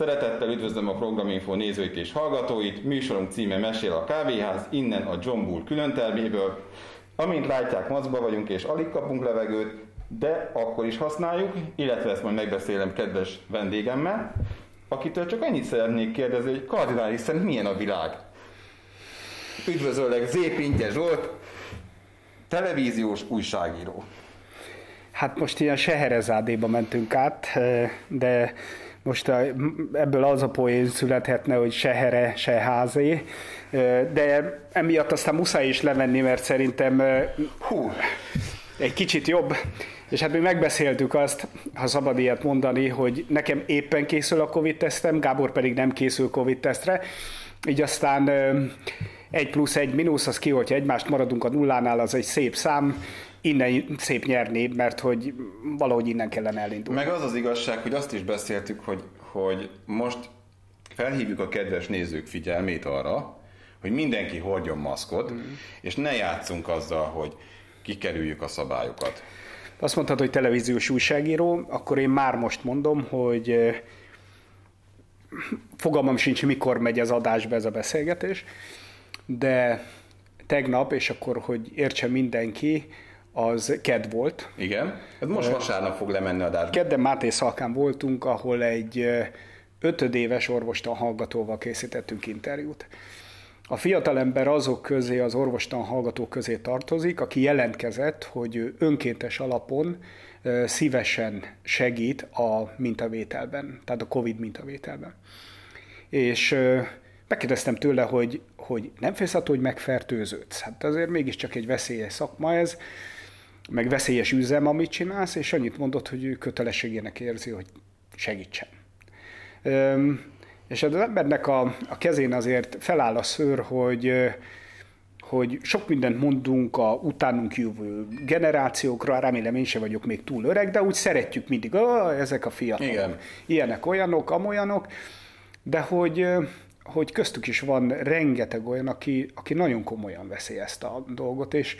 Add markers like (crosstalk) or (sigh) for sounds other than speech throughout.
Szeretettel üdvözlöm a Programinfo nézőit és hallgatóit. Műsorunk címe Mesél a kávéház, innen a John Bull különterméből. Amint látják, maszkba vagyunk és alig kapunk levegőt, de akkor is használjuk, illetve ezt majd megbeszélem kedves vendégemmel, akitől csak annyit szeretnék kérdezni, hogy kardinális szerint milyen a világ. Üdvözöllek, Zépintje Zsolt, televíziós újságíró. Hát most ilyen Seherezádéba mentünk át, de most a, ebből az a poén születhetne, hogy se here, se házé, de emiatt aztán muszáj is levenni, mert szerintem hú, egy kicsit jobb. És hát mi megbeszéltük azt, ha szabad ilyet mondani, hogy nekem éppen készül a Covid-tesztem, Gábor pedig nem készül Covid-tesztre, így aztán egy plusz egy mínusz, az kioltja egymást, maradunk a nullánál, az egy szép szám, innen szép nyerni, mert hogy valahogy innen kellene elindulni. Meg az az igazság, hogy azt is beszéltük, hogy, hogy most felhívjuk a kedves nézők figyelmét arra, hogy mindenki hordjon maszkot, mm. és ne játszunk azzal, hogy kikerüljük a szabályokat. Azt mondtad, hogy televíziós újságíró, akkor én már most mondom, hogy fogalmam sincs, mikor megy az adásba ez a beszélgetés, de tegnap, és akkor, hogy értse mindenki, az KED volt. Igen, ez most vasárnap fog lemenni a adásba. Kedden Máté Szalkán voltunk, ahol egy ötödéves orvostan hallgatóval készítettünk interjút. A fiatalember azok közé, az orvostan hallgatók közé tartozik, aki jelentkezett, hogy önkéntes alapon szívesen segít a mintavételben, tehát a COVID mintavételben. És megkérdeztem tőle, hogy, hogy nem félsz attól, hogy megfertőződsz. Hát azért mégiscsak egy veszélyes szakma ez, meg veszélyes üzem, amit csinálsz, és annyit mondott, hogy ő kötelességének érzi, hogy segítsen. Üm, és az embernek a, a kezén azért feláll a szőr, hogy, hogy sok mindent mondunk a utánunk jövő generációkra, remélem én sem vagyok még túl öreg, de úgy szeretjük mindig, ezek a fiatalok, Igen. ilyenek, olyanok, amolyanok, de hogy, hogy köztük is van rengeteg olyan, aki, aki nagyon komolyan veszi ezt a dolgot, és,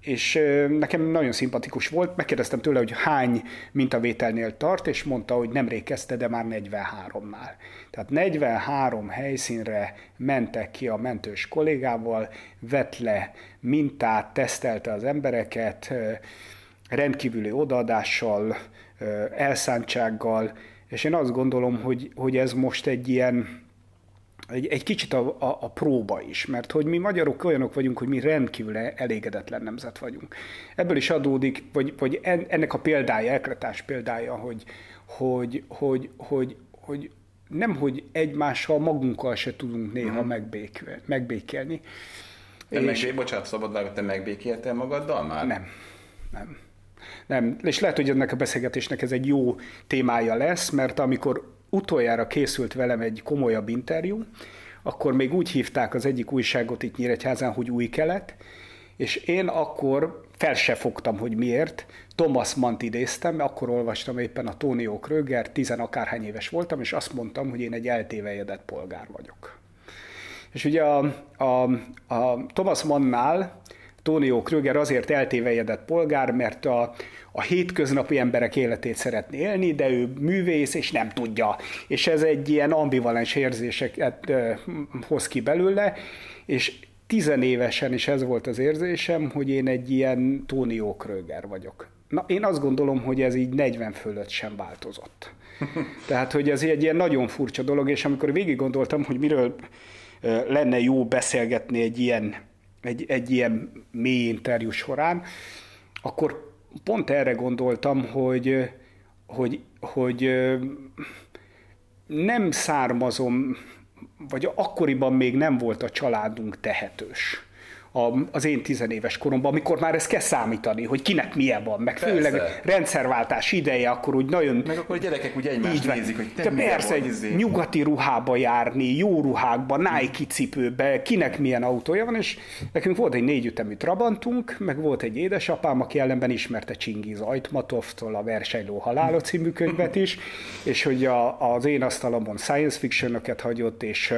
és nekem nagyon szimpatikus volt, megkérdeztem tőle, hogy hány mintavételnél tart, és mondta, hogy nemrég kezdte, de már 43-nál. Tehát 43 helyszínre mentek ki a mentős kollégával, vett le mintát, tesztelte az embereket, rendkívüli odaadással, elszántsággal, és én azt gondolom, hogy, hogy ez most egy ilyen egy, egy kicsit a, a, a próba is, mert hogy mi magyarok olyanok vagyunk, hogy mi rendkívül elégedetlen nemzet vagyunk. Ebből is adódik, vagy, vagy ennek a példája, Ekretás példája, hogy, hogy, hogy, hogy, hogy nem, hogy egymással, magunkkal se tudunk néha mm. megbékélni. megbékélni. Te és... meg, bocsánat, szabad te megbékéltél magaddal már? Nem, nem. Nem, és lehet, hogy ennek a beszélgetésnek ez egy jó témája lesz, mert amikor utoljára készült velem egy komolyabb interjú, akkor még úgy hívták az egyik újságot itt Nyíregyházán, hogy új kelet, és én akkor fel se fogtam, hogy miért. Thomas Mant idéztem, akkor olvastam éppen a Tónió Kröger, tizen akárhány éves voltam, és azt mondtam, hogy én egy eltévejedett polgár vagyok. És ugye a, a, a Thomas Mannnál Tónió Kröger azért eltévejedett polgár, mert a, a hétköznapi emberek életét szeretné élni, de ő művész, és nem tudja. És ez egy ilyen ambivalens érzéseket hoz ki belőle, és tizenévesen is ez volt az érzésem, hogy én egy ilyen Tony Kröger vagyok. Na, én azt gondolom, hogy ez így 40 fölött sem változott. (laughs) Tehát, hogy ez egy ilyen nagyon furcsa dolog, és amikor végig gondoltam, hogy miről lenne jó beszélgetni egy ilyen, egy, egy ilyen mély interjú során, akkor pont erre gondoltam, hogy, hogy, hogy nem származom, vagy akkoriban még nem volt a családunk tehetős az én tizenéves koromban, amikor már ezt kell számítani, hogy kinek milyen van, meg persze. főleg rendszerváltás ideje, akkor úgy nagyon... Meg akkor a gyerekek úgy egymást így nézik, hogy te persze, vagy, izé. nyugati ruhába járni, jó ruhákba, Nike cipőbe, kinek milyen autója van, és nekünk volt egy négyütemű Trabantunk, meg volt egy édesapám, aki ellenben ismerte Csingiz Ajtmatovtól a Versenyló halála című könyvet is, és hogy a, az én asztalomon science fiction hagyott, és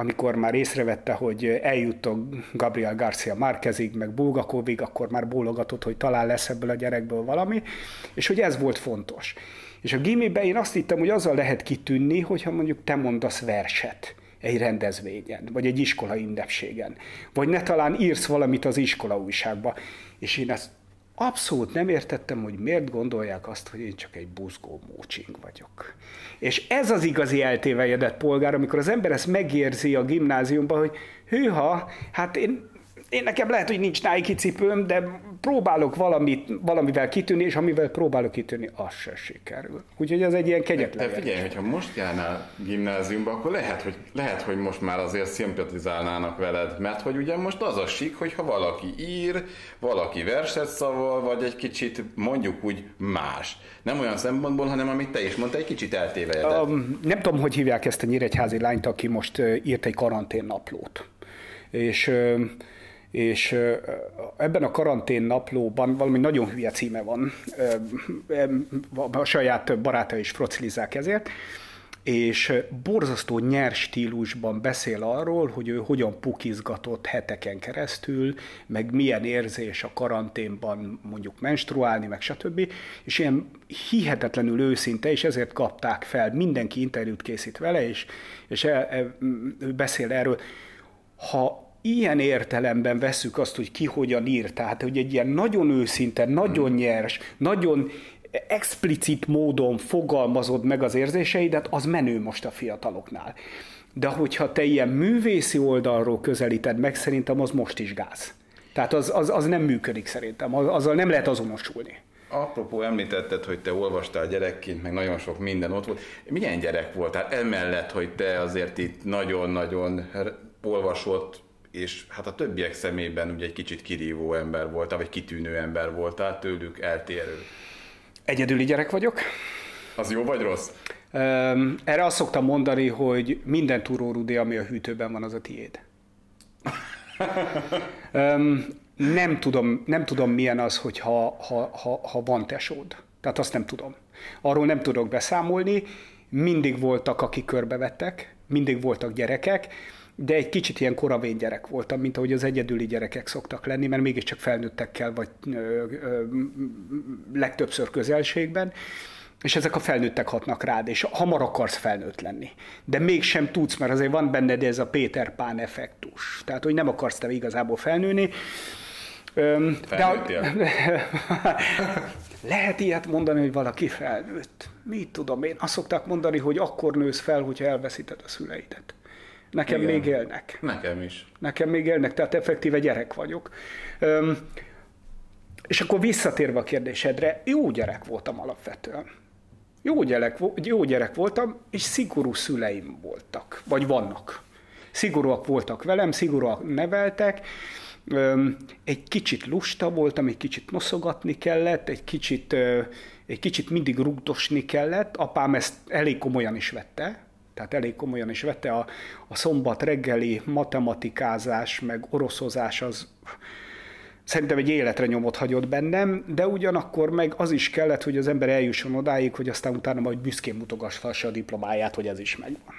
amikor már észrevette, hogy eljuttok Gabriel Garcia Márkezig, meg Bulgakovig, akkor már bólogatott, hogy talán lesz ebből a gyerekből valami, és hogy ez volt fontos. És a gimiben én azt hittem, hogy azzal lehet kitűnni, hogyha mondjuk te mondasz verset egy rendezvényen, vagy egy iskola ünnepségen, vagy ne talán írsz valamit az iskola újságba. És én ezt abszolút nem értettem, hogy miért gondolják azt, hogy én csak egy buzgó mócsing vagyok. És ez az igazi eltévejedett polgár, amikor az ember ezt megérzi a gimnáziumban, hogy hűha, hát én én nekem lehet, hogy nincs Nike cipőm, de próbálok valamit, valamivel kitűnni, és amivel próbálok kitűnni, az se sikerül. Úgyhogy ez egy ilyen kegyetlen. De figyelj, hogyha most járnál gimnáziumba, akkor lehet hogy, lehet, hogy most már azért szimpatizálnának veled, mert hogy ugye most az a sik, hogyha valaki ír, valaki verset szaval, vagy egy kicsit mondjuk úgy más. Nem olyan szempontból, hanem amit te is mondtál, egy kicsit eltévejedett. Um, nem tudom, hogy hívják ezt a nyíregyházi lányt, aki most írt egy karanténnaplót. És uh, és ebben a karantén naplóban valami nagyon hülye címe van, a saját baráta is frocilizzák ezért, és borzasztó nyers stílusban beszél arról, hogy ő hogyan pukizgatott heteken keresztül, meg milyen érzés a karanténban mondjuk menstruálni, meg stb. És ilyen hihetetlenül őszinte, és ezért kapták fel, mindenki interjút készít vele, és, és el, el, ő beszél erről. Ha ilyen értelemben veszük azt, hogy ki hogyan ír, tehát hogy egy ilyen nagyon őszinte, nagyon nyers, nagyon explicit módon fogalmazod meg az érzéseidet, az menő most a fiataloknál. De hogyha te ilyen művészi oldalról közelíted meg, szerintem az most is gáz. Tehát az, az, az nem működik szerintem, azzal nem lehet azonosulni. Apropó, említetted, hogy te olvastál gyerekként, meg nagyon sok minden ott volt. Milyen gyerek voltál? Emellett, hogy te azért itt nagyon-nagyon olvasott és hát a többiek szemében ugye egy kicsit kirívó ember voltál, vagy kitűnő ember voltál, tőlük eltérő. Egyedüli gyerek vagyok. Az jó vagy rossz? Erre azt szoktam mondani, hogy minden túrórudi, ami a hűtőben van, az a tiéd. (laughs) nem, tudom, nem tudom, milyen az, hogy ha, ha, ha, ha van tesód. Tehát azt nem tudom. Arról nem tudok beszámolni. Mindig voltak, akik körbevettek, mindig voltak gyerekek, de egy kicsit ilyen koravén gyerek voltam, mint ahogy az egyedüli gyerekek szoktak lenni, mert mégiscsak felnőttekkel vagy ö, ö, legtöbbször közelségben, és ezek a felnőttek hatnak rád, és hamar akarsz felnőtt lenni. De mégsem tudsz, mert azért van benned ez a Péter Pán effektus. Tehát, hogy nem akarsz te igazából felnőni. De, (laughs) lehet ilyet mondani, hogy valaki felnőtt. Mit tudom én? Azt szokták mondani, hogy akkor nősz fel, hogyha elveszíted a szüleidet. Nekem Igen. még élnek. Nekem is. Nekem még élnek, tehát effektíve gyerek vagyok. Öm, és akkor visszatérve a kérdésedre, jó gyerek voltam alapvetően. Jó gyerek, jó gyerek voltam, és szigorú szüleim voltak, vagy vannak. Szigorúak voltak velem, szigorúak neveltek, egy kicsit lusta voltam, egy kicsit noszogatni kellett, egy kicsit, egy kicsit mindig rugdosni kellett. Apám ezt elég komolyan is vette, tehát elég komolyan is vette a, a szombat reggeli matematikázás, meg oroszozás az szerintem egy életre nyomot hagyott bennem, de ugyanakkor meg az is kellett, hogy az ember eljusson odáig, hogy aztán utána majd büszkén mutogassa a diplomáját, hogy ez is megvan.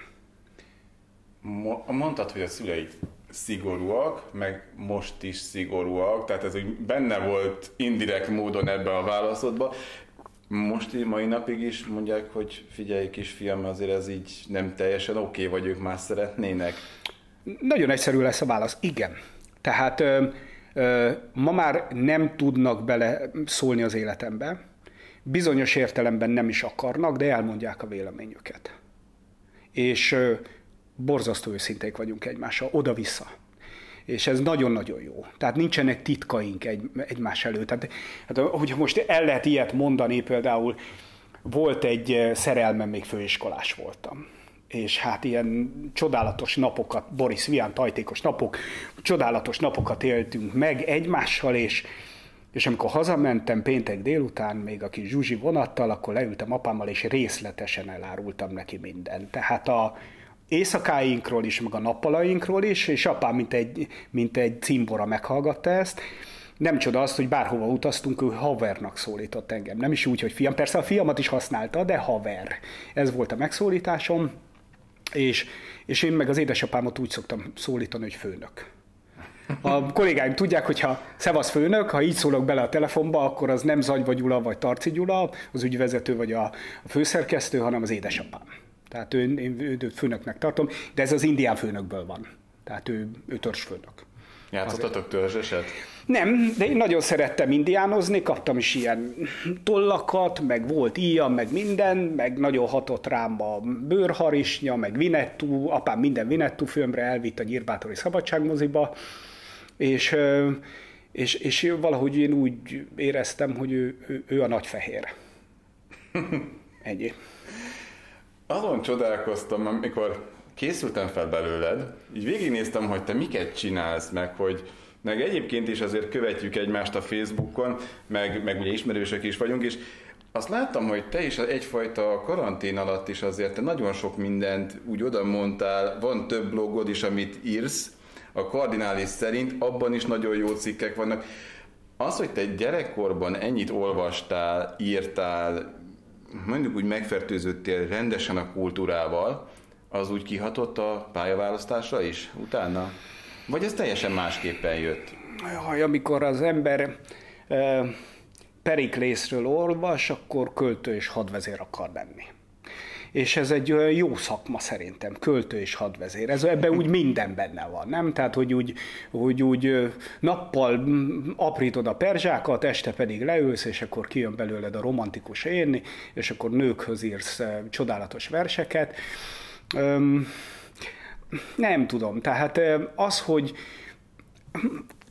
Mondtad, hogy a szüleid szigorúak, meg most is szigorúak, tehát ez úgy benne volt indirekt módon ebbe a válaszodba most mai napig is mondják, hogy figyelj kisfiam, azért ez így nem teljesen oké, okay, vagy ők más szeretnének? Nagyon egyszerű lesz a válasz. Igen. Tehát ö, ö, ma már nem tudnak bele szólni az életembe. Bizonyos értelemben nem is akarnak, de elmondják a véleményüket. És ö, borzasztó őszinték vagyunk egymással, oda-vissza és ez nagyon-nagyon jó. Tehát nincsenek titkaink egy, egymás előtt. Tehát, hát, hogyha most el lehet ilyet mondani, például volt egy eh, szerelmem, még főiskolás voltam és hát ilyen csodálatos napokat, Boris Vian tajtékos napok, csodálatos napokat éltünk meg egymással, és, és amikor hazamentem péntek délután, még a kis Zsuzsi vonattal, akkor leültem apámmal, és részletesen elárultam neki mindent. Tehát a, éjszakáinkról is, meg a nappalainkról is, és apám, mint egy, mint egy cimbora meghallgatta ezt. Nem csoda azt, hogy bárhova utaztunk, ő havernak szólított engem. Nem is úgy, hogy fiam. Persze a fiamat is használta, de haver. Ez volt a megszólításom, és, és én meg az édesapámat úgy szoktam szólítani, hogy főnök. A kollégáim tudják, hogyha szevasz főnök, ha így szólok bele a telefonba, akkor az nem Zagyva Gyula vagy Tarci Gyula, az ügyvezető vagy a, a főszerkesztő, hanem az édesapám. Tehát ő, én őt főnöknek tartom, de ez az indián főnökből van. Tehát ő, ő törzsfőnök. Játszottatok törzseset? Nem, de én nagyon szerettem indiánozni, kaptam is ilyen tollakat, meg volt ilyen, meg minden, meg nagyon hatott rám a bőrharisnya, meg Vinettú, apám minden Vinettú filmre elvitt a Nyírbátori Szabadságmoziba, és, és, és valahogy én úgy éreztem, hogy ő, ő, ő a nagy fehér. (laughs) Ennyi. Azon csodálkoztam, amikor készültem fel belőled, így végignéztem, hogy te miket csinálsz, meg hogy meg egyébként is azért követjük egymást a Facebookon, meg, meg ugye ismerősök is vagyunk, és azt láttam, hogy te is egyfajta karantén alatt is azért te nagyon sok mindent úgy oda mondtál, van több blogod is, amit írsz, a kardinális szerint abban is nagyon jó cikkek vannak. Az, hogy te gyerekkorban ennyit olvastál, írtál, mondjuk úgy megfertőzöttél rendesen a kultúrával, az úgy kihatott a pályaválasztásra is utána? Vagy ez teljesen másképpen jött? Jaj, amikor az ember e, Periklészről olvas, akkor költő és hadvezér akar lenni. És ez egy jó szakma szerintem, költő és hadvezér. Ez, ebben úgy minden benne van, nem? Tehát, hogy úgy, hogy úgy nappal aprítod a perzsákat, este pedig leülsz, és akkor kijön belőled a romantikus én, és akkor nőkhöz írsz csodálatos verseket. Öm, nem tudom, tehát az, hogy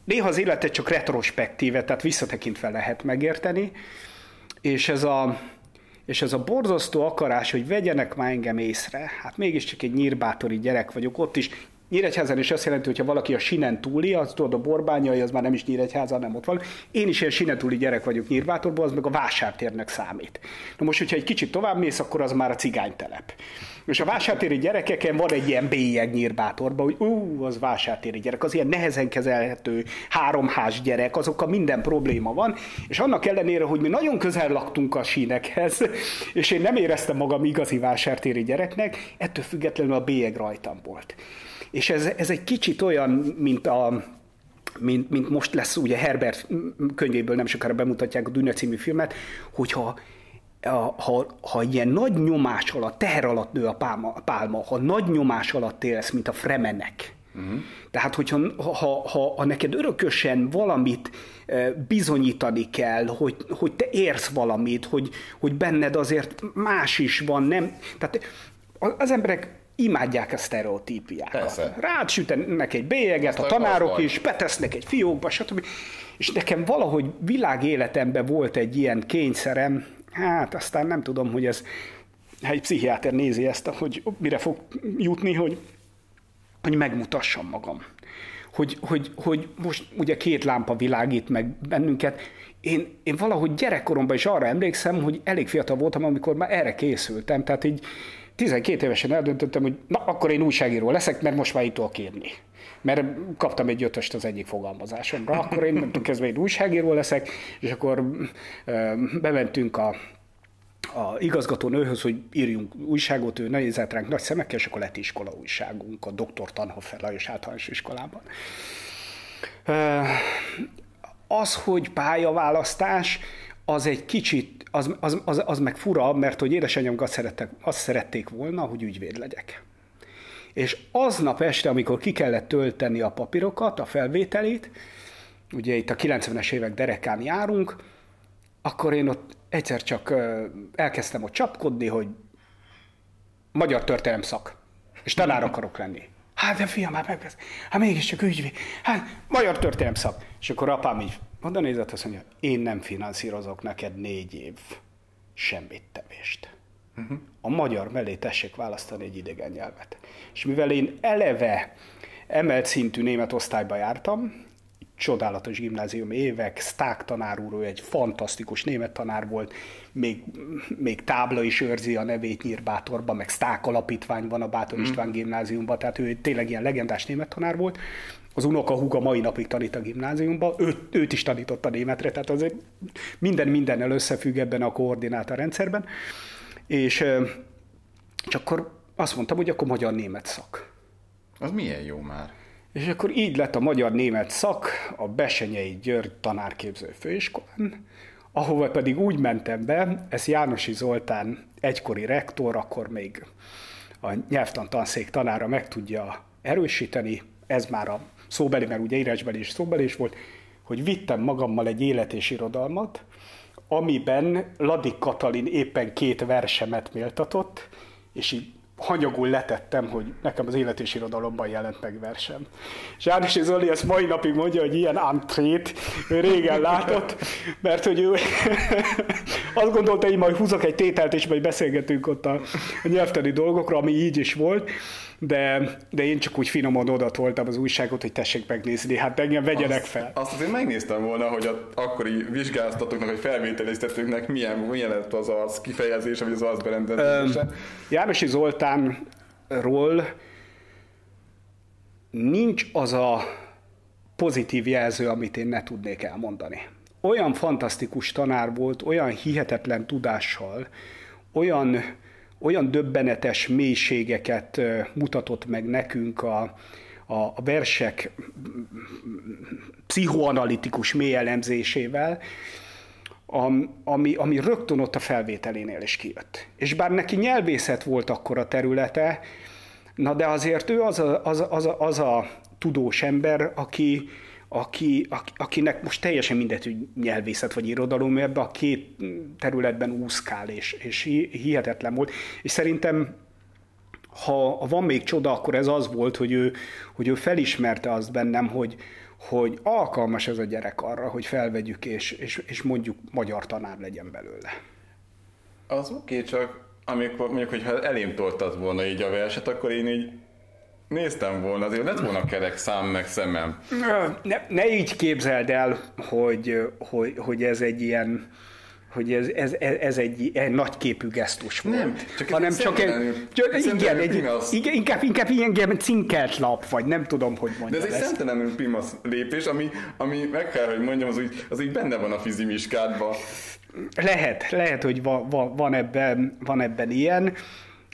néha az életet csak retrospektíve, tehát visszatekintve lehet megérteni, és ez a, és ez a borzasztó akarás, hogy vegyenek már engem észre, hát mégiscsak egy nyírbátori gyerek vagyok, ott is Nyíregyházan is azt jelenti, hogy ha valaki a sinen túli, az tudod, a borbányai, az már nem is Nyíregyháza, nem ott van. Én is ilyen sinen túli gyerek vagyok Nyírbátorban, az meg a vásártérnek számít. Na most, hogyha egy kicsit tovább mész, akkor az már a cigánytelep. És a vásártéri gyerekeken van egy ilyen bélyeg nyírbátorban, hogy ú, az vásártéri gyerek, az ilyen nehezen kezelhető háromház gyerek, azokkal minden probléma van, és annak ellenére, hogy mi nagyon közel laktunk a sínekhez, és én nem éreztem magam igazi vásártéri gyereknek, ettől függetlenül a bélyeg rajtam volt. És ez, ez egy kicsit olyan, mint a, mint, mint most lesz, ugye Herbert könyvéből nem sokára bemutatják a Dűne című filmet, hogyha ha, ha ilyen nagy nyomás alatt, teher alatt nő a pálma, pálma ha nagy nyomás alatt élsz, mint a fremenek, uh-huh. tehát hogyha ha, ha, ha neked örökösen valamit bizonyítani kell, hogy, hogy te érsz valamit, hogy, hogy benned azért más is van, nem, tehát az emberek imádják a sztereotípiákat. Persze. Rád sütenek egy bélyeget, a tanárok is, betesznek egy fiókba, stb. És nekem valahogy világéletemben volt egy ilyen kényszerem, hát aztán nem tudom, hogy ez egy pszichiáter nézi ezt, hogy mire fog jutni, hogy, hogy megmutassam magam. Hogy, hogy, hogy most ugye két lámpa világít meg bennünket, én, én valahogy gyerekkoromban is arra emlékszem, hogy elég fiatal voltam, amikor már erre készültem, tehát így 12 évesen eldöntöttem, hogy na, akkor én újságíró leszek, mert most már itt tudok írni. Mert kaptam egy ötöst az egyik fogalmazásomra. Akkor én nem kezdve egy újságíró leszek, és akkor bementünk a a igazgató nőhöz, hogy írjunk újságot, ő nézett ránk nagy szemekkel, és akkor lett iskola újságunk a Dr. Tanhofer Lajos általános iskolában. Az, hogy pályaválasztás, az egy kicsit, az, az, az, az meg fura, mert hogy édesanyámkat szerettek, azt szerették volna, hogy ügyvéd legyek. És aznap este, amikor ki kellett tölteni a papírokat, a felvételét, ugye itt a 90-es évek derekán járunk, akkor én ott egyszer csak elkezdtem ott csapkodni, hogy magyar történelem szak, és tanár akarok lenni. Hát de fiam, hát. Hát mégiscsak ügyvéd. Hát magyar történelem szak. És akkor apám így oda nézett, azt mondja, én nem finanszírozok neked négy év semmit tevést. Uh-huh. A magyar mellé tessék választani egy idegen nyelvet. És mivel én eleve emelt szintű német osztályba jártam, csodálatos gimnázium évek, Szták tanár úr, ő egy fantasztikus német tanár volt, még, még tábla is őrzi a nevét Nyírbátorban, meg Szták alapítvány van a Bátor mm. István gimnáziumban, tehát ő tényleg ilyen legendás német tanár volt. Az unoka húga mai napig tanít a gimnáziumban, őt, őt is tanította németre, tehát azért minden mindennel összefügg ebben a koordináta rendszerben. És, és akkor azt mondtam, hogy akkor magyar-német szak. Az milyen jó már? És akkor így lett a magyar-német szak a Besenyei György tanárképző főiskolán, ahova pedig úgy mentem be, ez Jánosi Zoltán egykori rektor, akkor még a nyelvtan tanszék tanára meg tudja erősíteni, ez már a szóbeli, mert ugye írásbeli is szóbeli is volt, hogy vittem magammal egy élet és irodalmat, amiben Ladik Katalin éppen két versemet méltatott, és így hanyagul letettem, hogy nekem az élet és irodalomban jelent meg versem. És János Zoli ezt mai napig mondja, hogy ilyen antrét ő régen látott, mert hogy ő (laughs) azt gondolta, hogy majd húzok egy tételt, és majd beszélgetünk ott a, a dolgokra, ami így is volt, de, de én csak úgy finoman oda toltam az újságot, hogy tessék megnézni, hát engem vegyenek azt, fel. Azt azért megnéztem volna, hogy a akkori vizsgáztatóknak, vagy felvételiztetőknek milyen, milyen lett az arc kifejezés, vagy az arc berendezése. Jánosi Zoltánról nincs az a pozitív jelző, amit én ne tudnék elmondani. Olyan fantasztikus tanár volt, olyan hihetetlen tudással, olyan olyan döbbenetes mélységeket mutatott meg nekünk a, a, versek pszichoanalitikus mélyelemzésével, ami, ami rögtön ott a felvételénél is kijött. És bár neki nyelvészet volt akkor a területe, na de azért ő az a, az, az, az a tudós ember, aki, aki, akinek most teljesen mindegy, hogy nyelvészet vagy irodalom, ebbe a két területben úszkál, és, és hihetetlen volt. És szerintem ha van még csoda, akkor ez az volt, hogy ő, hogy ő felismerte azt bennem, hogy, hogy alkalmas ez a gyerek arra, hogy felvegyük, és, és, és mondjuk magyar tanár legyen belőle. Az oké, okay, csak amikor mondjuk, hogyha elém toltad volna így a verset, akkor én így Néztem volna, azért lett volna kerek szám meg szemem. Ne, ne így képzeld el, hogy, hogy, hogy ez egy ilyen hogy ez, ez, ez egy, egy nagyképű gesztus volt. Nem, csak hanem csak egy, csak, igen, egy, igen, inkább, inkább ilyen cinkelt lap, vagy nem tudom, hogy mondjam De ez egy szemtelenül pimasz lépés, ami, ami meg kell, hogy mondjam, az úgy, az úgy benne van a fizimiskádban. Lehet, lehet, hogy va, va, van, ebben, van ebben ilyen.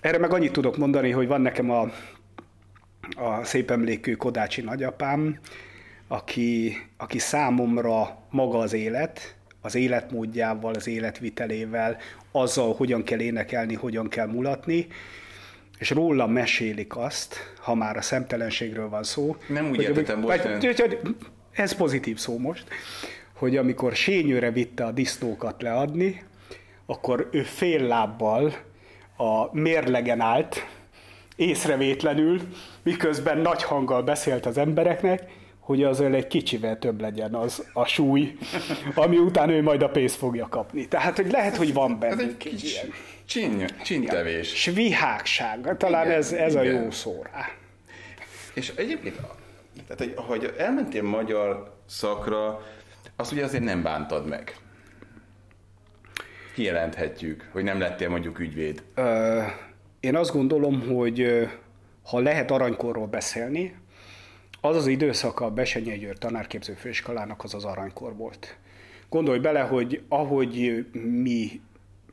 Erre meg annyit tudok mondani, hogy van nekem a a szép emlékű Kodácsi nagyapám, aki, aki számomra maga az élet, az életmódjával, az életvitelével, azzal, hogyan kell énekelni, hogyan kell mulatni, és róla mesélik azt, ha már a szemtelenségről van szó. Nem úgy értettem, hogy, Ez pozitív szó most, hogy amikor sényőre vitte a disznókat leadni, akkor ő fél lábbal a mérlegen állt, észrevétlenül, miközben nagy hanggal beszélt az embereknek, hogy azért egy kicsivel több legyen az a súly, ami után ő majd a pénzt fogja kapni. Tehát, hogy lehet, hogy van benne egy kicsi ilyen. Csin, csintevés. Svihágság. Talán igen, ez, ez igen. a jó szó rá. És egyébként, tehát, hogy, hogy elmentél magyar szakra, azt ugye azért nem bántad meg. Kijelenthetjük, hogy nem lettél mondjuk ügyvéd. Ö, én azt gondolom, hogy ha lehet aranykorról beszélni, az az időszaka a Besenyei Győr tanárképző főiskolának az az aranykor volt. Gondolj bele, hogy ahogy mi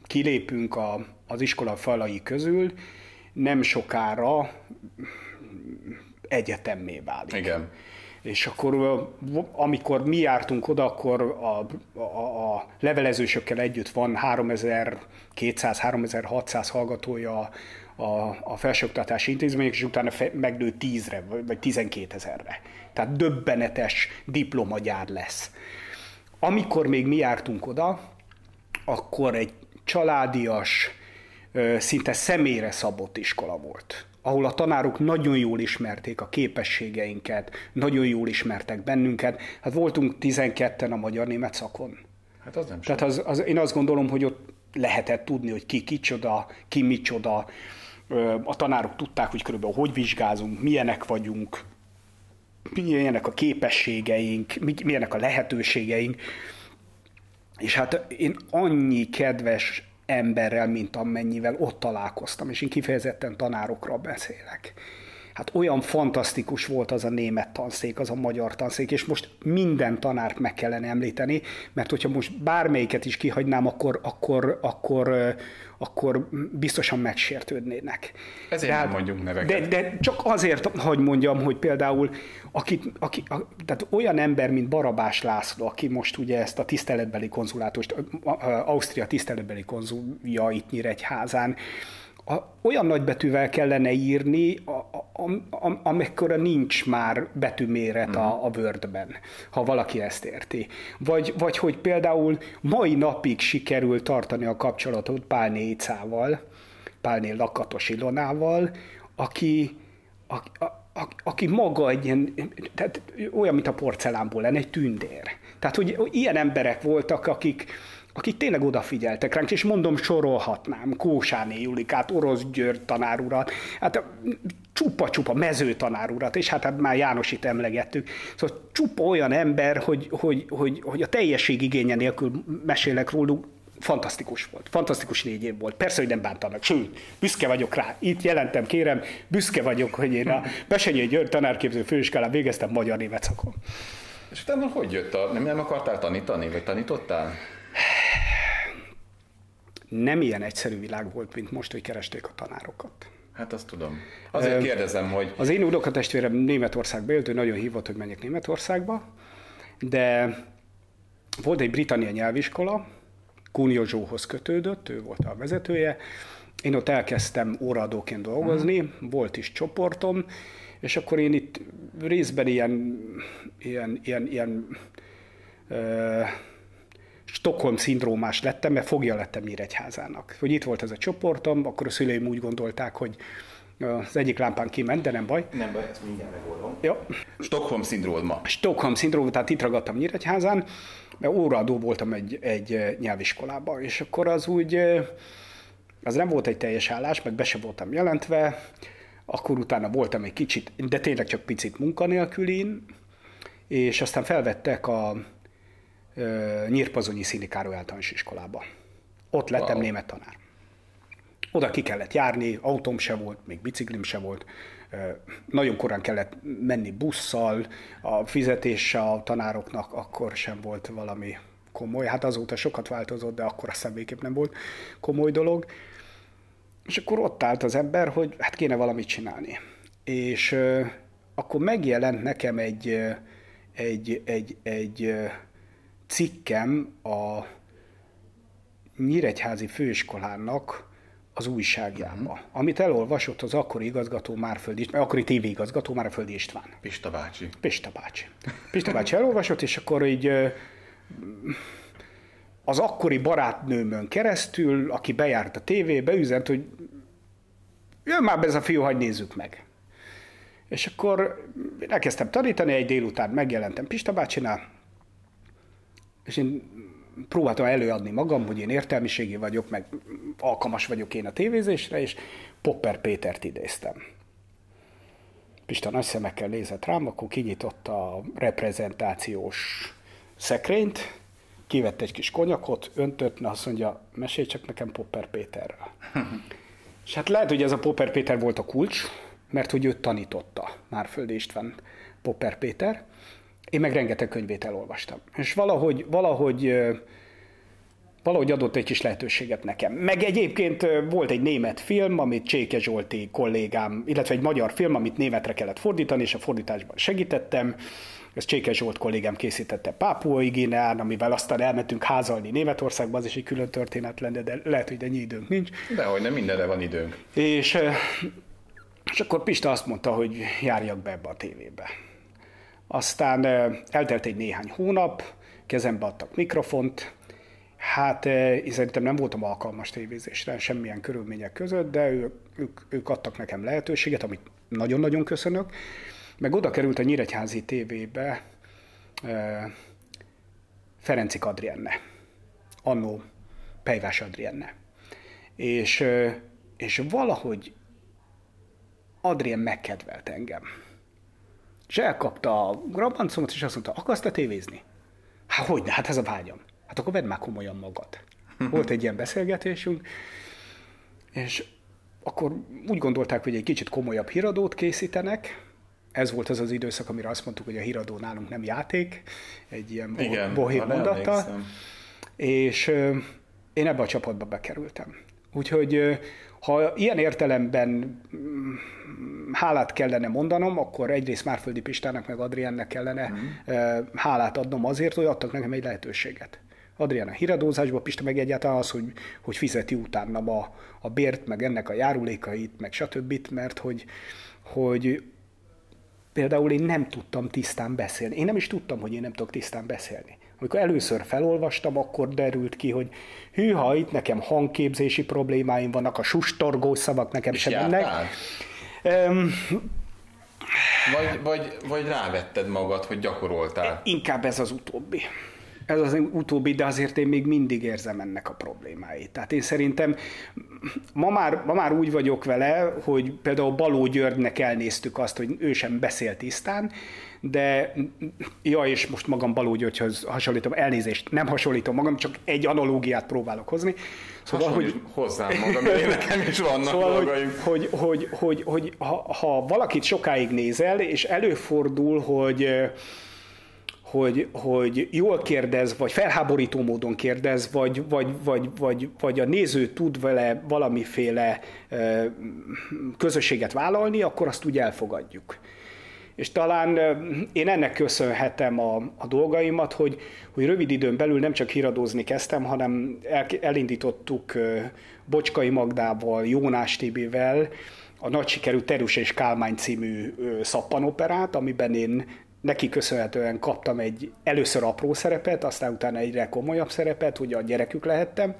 kilépünk a, az iskola falai közül, nem sokára egyetemmé válik. Igen. És akkor, amikor mi jártunk oda, akkor a, a, a levelezősökkel együtt van 3200-3600 hallgatója a, a felsőoktatási intézmények, és utána fe, megnő 10-re, vagy 12 ezerre. Tehát döbbenetes diplomagyár lesz. Amikor még mi jártunk oda, akkor egy családias, szinte személyre szabott iskola volt ahol a tanárok nagyon jól ismerték a képességeinket, nagyon jól ismertek bennünket. Hát voltunk 12-en a magyar-német szakon. Hát az nem Tehát az, az, én azt gondolom, hogy ott lehetett tudni, hogy ki kicsoda, ki micsoda, a tanárok tudták, hogy körülbelül hogy vizsgázunk, milyenek vagyunk, milyenek a képességeink, milyenek a lehetőségeink. És hát én annyi kedves emberrel, mint amennyivel ott találkoztam, és én kifejezetten tanárokra beszélek. Hát olyan fantasztikus volt az a német tanszék, az a magyar tanszék, és most minden tanárt meg kellene említeni, mert hogyha most bármelyiket is kihagynám, akkor, akkor, akkor, akkor biztosan megsértődnének. Ezért de, nem hát- mondjunk neveket. De, de csak azért, hogy mondjam, hogy például aki, aki, a, tehát olyan ember, mint Barabás László, aki most ugye ezt a tiszteletbeli konzulátust, Ausztria tiszteletbeli konzulja itt Nyíregyházán, a, olyan nagybetűvel kellene írni, a, a, a, amekkora nincs már betűméret a, mhm. a Wordben, ha valaki ezt érti. Vagy, vagy hogy például mai napig sikerül tartani a kapcsolatot Pálné Icával, Pálné Lakatos Ilonával, aki, a, a, a, aki maga egy ilyen, tehát olyan, mint a porcelánból lenne, egy tündér. Tehát, hogy ilyen emberek voltak, akik, akik tényleg odafigyeltek ránk, és mondom, sorolhatnám Kósáné Julikát, Orosz György tanárurat, hát csupa-csupa mező tanárurat, és hát, hát már Jánosit emlegettük. Szóval csupa olyan ember, hogy, hogy, hogy, hogy a teljesség igénye nélkül mesélek róluk, fantasztikus volt. Fantasztikus négy év volt. Persze, hogy nem bántanak. Sőt, büszke vagyok rá. Itt jelentem, kérem, büszke vagyok, hogy én a Besenyei György tanárképző főiskolán végeztem magyar-német szakon. És utána hogy jött? A, nem, nem akartál tanítani, vagy tanítottál? Nem ilyen egyszerű világ volt, mint most, hogy keresték a tanárokat. Hát azt tudom. Azért kérdezem, hogy... Az én unokatestvérem Németországba élt, ő nagyon hívott, hogy menjek Németországba, de volt egy britannia nyelviskola, Kunio Zsóhoz kötődött, ő volt a vezetője. Én ott elkezdtem óraadóként dolgozni, uh-huh. volt is csoportom, és akkor én itt részben ilyen, ilyen, ilyen, ilyen uh, Stockholm szindrómás lettem, mert fogja lettem Nyíregyházának. Hogy itt volt ez a csoportom, akkor a szüleim úgy gondolták, hogy az egyik lámpán kiment, de nem baj. Nem baj, ezt mindjárt megoldom. Ja. Stockholm szindróma. Stockholm szindróma, tehát itt ragadtam Nyíregyházán, mert óraadó voltam egy, egy nyelviskolában, és akkor az úgy, az nem volt egy teljes állás, meg be se voltam jelentve, akkor utána voltam egy kicsit, de tényleg csak picit munkanélkülin, és aztán felvettek a Nyírpazonyi Színi általános iskolába. Ott lettem wow. német tanár. Oda ki kellett járni, autóm se volt, még biciklim se volt, nagyon korán kellett menni busszal, a fizetése a tanároknak akkor sem volt valami komoly. Hát azóta sokat változott, de akkor aztán végképp nem volt komoly dolog. És akkor ott állt az ember, hogy hát kéne valamit csinálni. És euh, akkor megjelent nekem egy, egy, egy, egy cikkem a Nyíregyházi főiskolának az újságjába, uh-huh. amit elolvasott az akkori igazgató Márföldi, akkori TV igazgató Márföldi István. Pista bácsi. Pista bácsi. Pista bácsi elolvasott, és akkor így az akkori barátnőmön keresztül, aki bejárt a tévébe, üzent, hogy jön már be ez a fiú, hagyd nézzük meg. És akkor elkezdtem tanítani, egy délután megjelentem Pista bácsinál, és én próbáltam előadni magam, hogy én értelmiségi vagyok, meg alkalmas vagyok én a tévézésre, és Popper Pétert idéztem. Pista nagy szemekkel nézett rám, akkor kinyitotta a reprezentációs szekrényt, kivett egy kis konyakot, öntött, na azt mondja, mesélj csak nekem Popper Péterről. (laughs) és hát lehet, hogy ez a Popper Péter volt a kulcs, mert hogy őt tanította Márföldi István Popper Péter, én meg rengeteg könyvét elolvastam. És valahogy, valahogy valahogy adott egy kis lehetőséget nekem. Meg egyébként volt egy német film, amit Cséke Zsolti kollégám, illetve egy magyar film, amit németre kellett fordítani, és a fordításban segítettem. Ezt Cséke Zsolt kollégám készítette Pápuai Gineán, amivel aztán elmentünk házalni Németországba, az is egy külön történet lenne, de lehet, hogy ennyi időnk nincs. Dehogy nem mindenre van időnk. És, és akkor Pista azt mondta, hogy járjak be ebbe a tévébe. Aztán eltelt egy néhány hónap, kezembe adtak mikrofont, Hát szerintem nem voltam alkalmas tévézésre semmilyen körülmények között, de ő, ők, ők adtak nekem lehetőséget, amit nagyon-nagyon köszönök. Meg oda került a Nyíregyházi tévébe Ferenci Adrienne, annó Pejvás Adrienne. És, és valahogy Adrien megkedvelt engem és elkapta a grabancomat, és azt mondta, akarsz te tévézni? Hát hogy hát ez a vágyam. Hát akkor vedd már komolyan magad. (laughs) Volt egy ilyen beszélgetésünk, és akkor úgy gondolták, hogy egy kicsit komolyabb híradót készítenek, ez volt az az időszak, amire azt mondtuk, hogy a híradó nálunk nem játék, egy ilyen Igen, bohém mondattal. És én ebbe a csapatba bekerültem. Úgyhogy ha ilyen értelemben mm, hálát kellene mondanom, akkor egyrészt Márföldi Pistának meg Adriennek kellene mm. hálát adnom azért, hogy adtak nekem egy lehetőséget. Adrián a híradózásba, Pista meg egyáltalán az, hogy, hogy fizeti utánam a, a bért, meg ennek a járulékait, meg stb., mert hogy, hogy például én nem tudtam tisztán beszélni. Én nem is tudtam, hogy én nem tudok tisztán beszélni. Amikor először felolvastam, akkor derült ki, hogy hűha, itt nekem hangképzési problémáim vannak, a sustorgó szavak nekem sem mennek. Um, Vagy, vagy, vagy rávetted magad, hogy gyakoroltál? inkább ez az utóbbi. Ez az utóbbi, de azért én még mindig érzem ennek a problémáit. Tehát én szerintem ma már, ma már úgy vagyok vele, hogy például Baló Györgynek elnéztük azt, hogy ő sem beszél tisztán, de ja, és most magam Baló Györgyhöz hasonlítom, elnézést, nem hasonlítom magam, csak egy analógiát próbálok hozni. Szóval, hogy hozzám magam, én nekem is vannak Szóval, dolgaim. hogy, hogy, hogy, hogy, hogy ha, ha valakit sokáig nézel, és előfordul, hogy hogy, hogy jól kérdez, vagy felháborító módon kérdez, vagy, vagy, vagy, vagy, vagy a néző tud vele valamiféle ö, közösséget vállalni, akkor azt úgy elfogadjuk. És talán én ennek köszönhetem a, a dolgaimat, hogy, hogy rövid időn belül nem csak híradózni kezdtem, hanem el, elindítottuk Bocskai Magdával, Jónás Tibivel a nagy sikerű Terus és Kálmány című szappanoperát, amiben én neki köszönhetően kaptam egy először apró szerepet, aztán utána egyre komolyabb szerepet, hogy a gyerekük lehettem,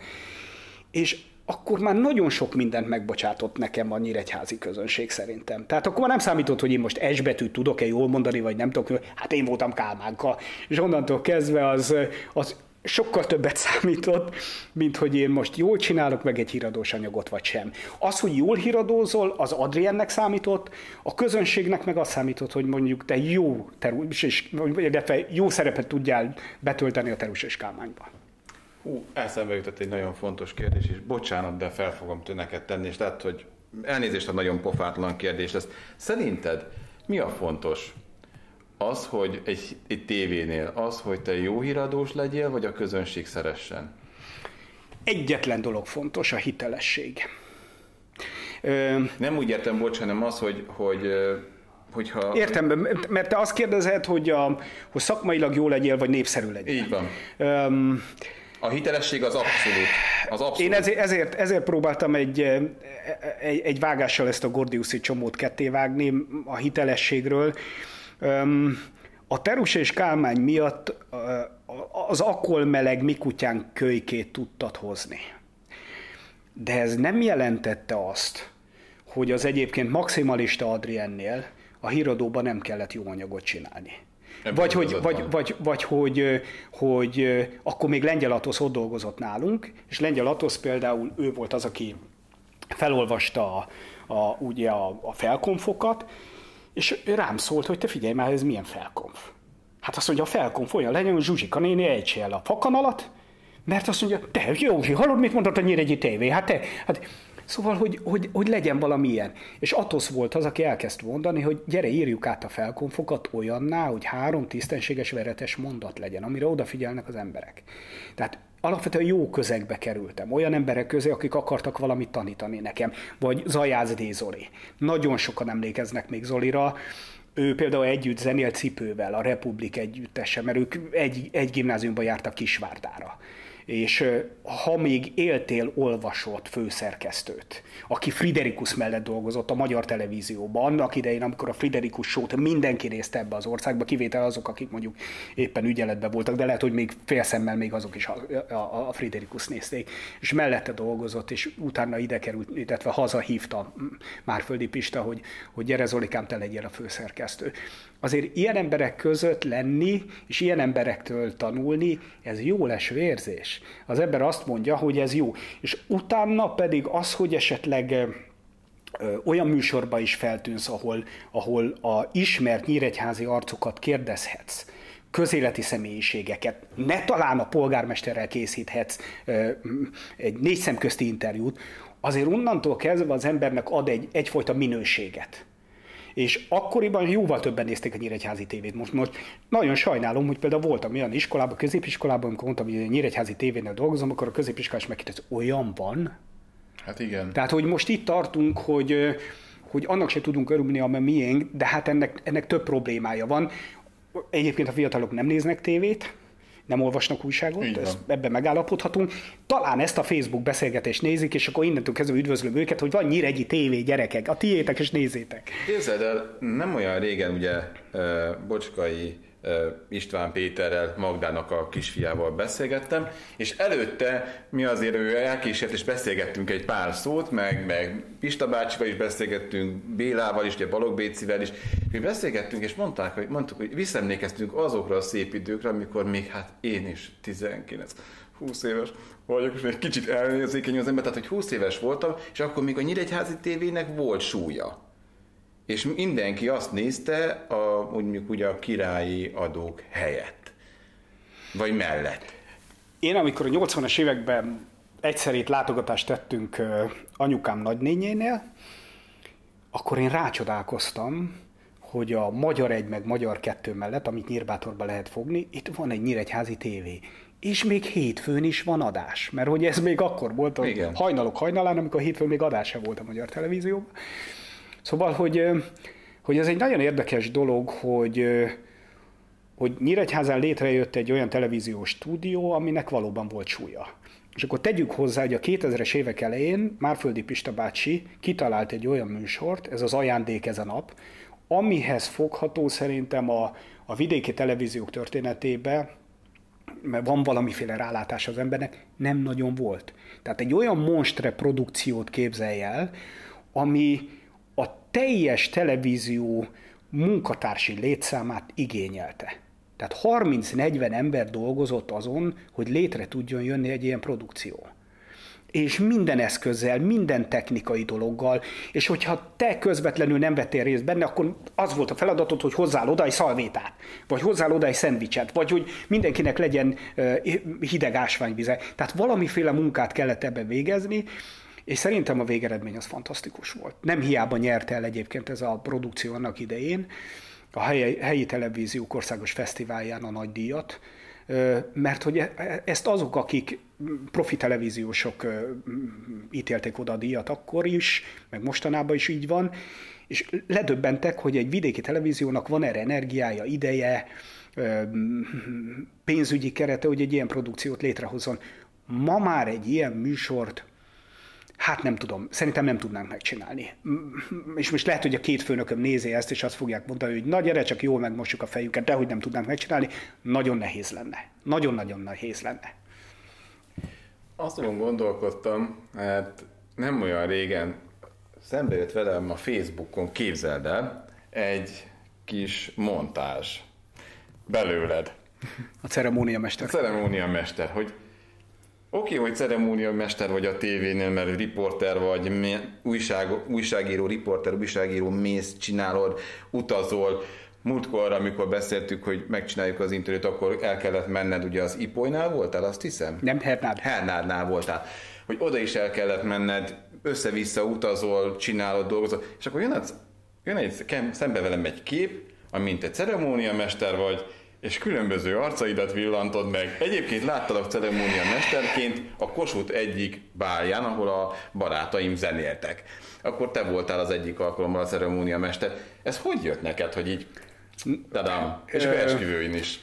és akkor már nagyon sok mindent megbocsátott nekem a nyíregyházi közönség szerintem. Tehát akkor már nem számított, hogy én most S betűt tudok-e jól mondani, vagy nem tudok, hát én voltam Kálmánka. És onnantól kezdve az, az sokkal többet (laughs) számított, mint hogy én most jól csinálok meg egy híradós anyagot, vagy sem. Az, hogy jól híradózol, az Adriennek számított, a közönségnek meg az számított, hogy mondjuk te jó, terus, és, illetve jó szerepet tudjál betölteni a terus és kálmányba. Hú, eszembe jutott egy nagyon fontos kérdés, és bocsánat, de fel fogom neked tenni, és lehet, hogy elnézést a nagyon pofátlan kérdés lesz. Szerinted mi a fontos? Az, hogy egy, egy tévénél, az, hogy te jó híradós legyél, vagy a közönség szeressen? Egyetlen dolog fontos, a hitelesség. Ö, Nem úgy értem, bocs, hanem az, hogy, hogy hogyha... Értem, mert te azt kérdezed, hogy, a, hogy szakmailag jó legyél, vagy népszerű legyél. Így van. Öm, A hitelesség az abszolút. Az abszolút. Én ezért, ezért, ezért próbáltam egy, egy, egy vágással ezt a Gordiuszi csomót ketté vágni a hitelességről. A Terus és Kálmány miatt az akkol meleg mi kölykét tudtad hozni. De ez nem jelentette azt, hogy az egyébként maximalista Adriennél a híradóban nem kellett jó anyagot csinálni. Vagy hogy, vagy, van. vagy, vagy hogy, hogy akkor még Lengyel Atosz ott dolgozott nálunk, és Lengyel Atosz például ő volt az, aki felolvasta a, a, ugye a, a felkonfokat, és rám szólt, hogy te figyelj már, ez milyen felkonf. Hát azt mondja, a felkonf olyan legyen, hogy Zsuzsika néni ejtse el a fakanalat, mert azt mondja, te Józsi, hallod, mit mondott a Nyíregyi tévé? Hát te, hát Szóval, hogy, hogy, hogy legyen valami ilyen. És Atosz volt az, aki elkezdte mondani, hogy gyere, írjuk át a felkonfokat olyanná, hogy három tisztességes veretes mondat legyen, amire odafigyelnek az emberek. Tehát alapvetően jó közegbe kerültem. Olyan emberek közé, akik akartak valamit tanítani nekem. Vagy Zajász D. Zoli. Nagyon sokan emlékeznek még Zolira. Ő például együtt zenél cipővel, a Republik együttese, mert ők egy, egy gimnáziumban jártak Kisvárdára és ha még éltél olvasott főszerkesztőt, aki Friderikus mellett dolgozott a magyar televízióban, annak idején, amikor a Friderikus sót mindenki nézte ebbe az országba, kivétel azok, akik mondjuk éppen ügyeletben voltak, de lehet, hogy még félszemmel még azok is a, a, a Friderikus nézték, és mellette dolgozott, és utána ide került, illetve hazahívta Márföldi Pista, hogy, hogy gyere Zolikám, te legyél a főszerkesztő. Azért ilyen emberek között lenni, és ilyen emberektől tanulni, ez jó leső Az ember azt mondja, hogy ez jó. És utána pedig az, hogy esetleg olyan műsorba is feltűnsz, ahol, ahol a ismert nyíregyházi arcokat kérdezhetsz, közéleti személyiségeket, ne talán a polgármesterrel készíthetsz egy négy szemközti interjút, azért onnantól kezdve az embernek ad egy, egyfajta minőséget. És akkoriban jóval többen nézték a Nyíregyházi tévét. Most, most nagyon sajnálom, hogy például voltam olyan iskolában, középiskolában, amikor mondtam, hogy a Nyíregyházi tévénél dolgozom, akkor a középiskolás megkérdez, olyan van? Hát igen. Tehát, hogy most itt tartunk, hogy, hogy annak se tudunk örülni, ami miénk, de hát ennek, ennek több problémája van. Egyébként a fiatalok nem néznek tévét, nem olvasnak újságot, ezt, ebben megállapodhatunk. Talán ezt a Facebook beszélgetést nézik, és akkor innentől kezdve üdvözlöm őket, hogy van nyíregyi tévé, gyerekek, a tiétek, és nézzétek. Képzeld el, nem olyan régen ugye Bocskai István Péterrel, Magdának a kisfiával beszélgettem, és előtte mi azért ő elkísért, és beszélgettünk egy pár szót, meg, meg Pista bácsival is beszélgettünk, Bélával is, ugye Balog Bécivel is, mi beszélgettünk, és mondták, hogy, mondtuk, hogy visszaemlékeztünk azokra a szép időkre, amikor még hát én is 19 20 éves vagyok, és egy kicsit elnézékeny az ember, tehát hogy 20 éves voltam, és akkor még a Nyíregyházi tévének volt súlya. És mindenki azt nézte, a, mondjuk ugye a királyi adók helyett. Vagy mellett. Én amikor a 80-as években egyszerét látogatást tettünk anyukám nagynényénél, akkor én rácsodálkoztam, hogy a Magyar egy meg Magyar kettő mellett, amit Nyírbátorban lehet fogni, itt van egy nyíregyházi tévé. És még hétfőn is van adás, mert hogy ez még akkor volt Igen. hajnalok hajnalán, amikor hétfőn még adása volt a Magyar Televízióban. Szóval, hogy, hogy ez egy nagyon érdekes dolog, hogy, hogy Nyíregyházán létrejött egy olyan televíziós stúdió, aminek valóban volt súlya. És akkor tegyük hozzá, hogy a 2000-es évek elején Márföldi Pista bácsi kitalált egy olyan műsort, ez az ajándék ez a nap, amihez fogható szerintem a, a vidéki televíziók történetében, mert van valamiféle rálátás az embernek, nem nagyon volt. Tehát egy olyan monstre produkciót képzelj el, ami, teljes televízió munkatársi létszámát igényelte. Tehát 30-40 ember dolgozott azon, hogy létre tudjon jönni egy ilyen produkció. És minden eszközzel, minden technikai dologgal, és hogyha te közvetlenül nem vettél részt benne, akkor az volt a feladatod, hogy hozzál oda egy szalvétát, vagy hozzál oda egy szendvicset, vagy hogy mindenkinek legyen hideg ásványvize. Tehát valamiféle munkát kellett ebbe végezni, és szerintem a végeredmény az fantasztikus volt. Nem hiába nyert el egyébként ez a produkció annak idején, a helyi, helyi televíziók országos fesztiválján a nagy díjat, mert hogy e, e, ezt azok, akik profi televíziósok ítélték oda a díjat akkor is, meg mostanában is így van, és ledöbbentek, hogy egy vidéki televíziónak van erre energiája, ideje, pénzügyi kerete, hogy egy ilyen produkciót létrehozzon. Ma már egy ilyen műsort Hát nem tudom, szerintem nem tudnánk megcsinálni. És most lehet, hogy a két főnököm nézi ezt, és azt fogják mondani, hogy na gyere, csak jól megmossuk a fejüket, de hogy nem tudnánk megcsinálni, nagyon nehéz lenne. Nagyon-nagyon nehéz lenne. Azon gondolkodtam, hát nem olyan régen szembe jött velem a Facebookon, képzeld el, egy kis montázs belőled. A ceremóniamester. A ceremóniamester, hogy Oké, okay, hogy ceremóniamester vagy a tévénél, mert riporter vagy, újság, újságíró, riporter, újságíró, mész, csinálod, utazol. Múltkor, amikor beszéltük, hogy megcsináljuk az interjút, akkor el kellett menned, ugye az Ipolynál voltál, azt hiszem? Nem, Hernád. Hernádnál voltál. Hogy oda is el kellett menned, össze-vissza utazol, csinálod, dolgozol, és akkor jön, az, jön egy, szembe velem egy kép, amint egy ceremóniamester vagy, és különböző arcaidat villantod meg. Egyébként láttalak ceremónia mesterként a Kossuth egyik bálján, ahol a barátaim zenéltek. Akkor te voltál az egyik alkalommal a ceremónia mester. Ez hogy jött neked, hogy így tadám, és esküvőin is?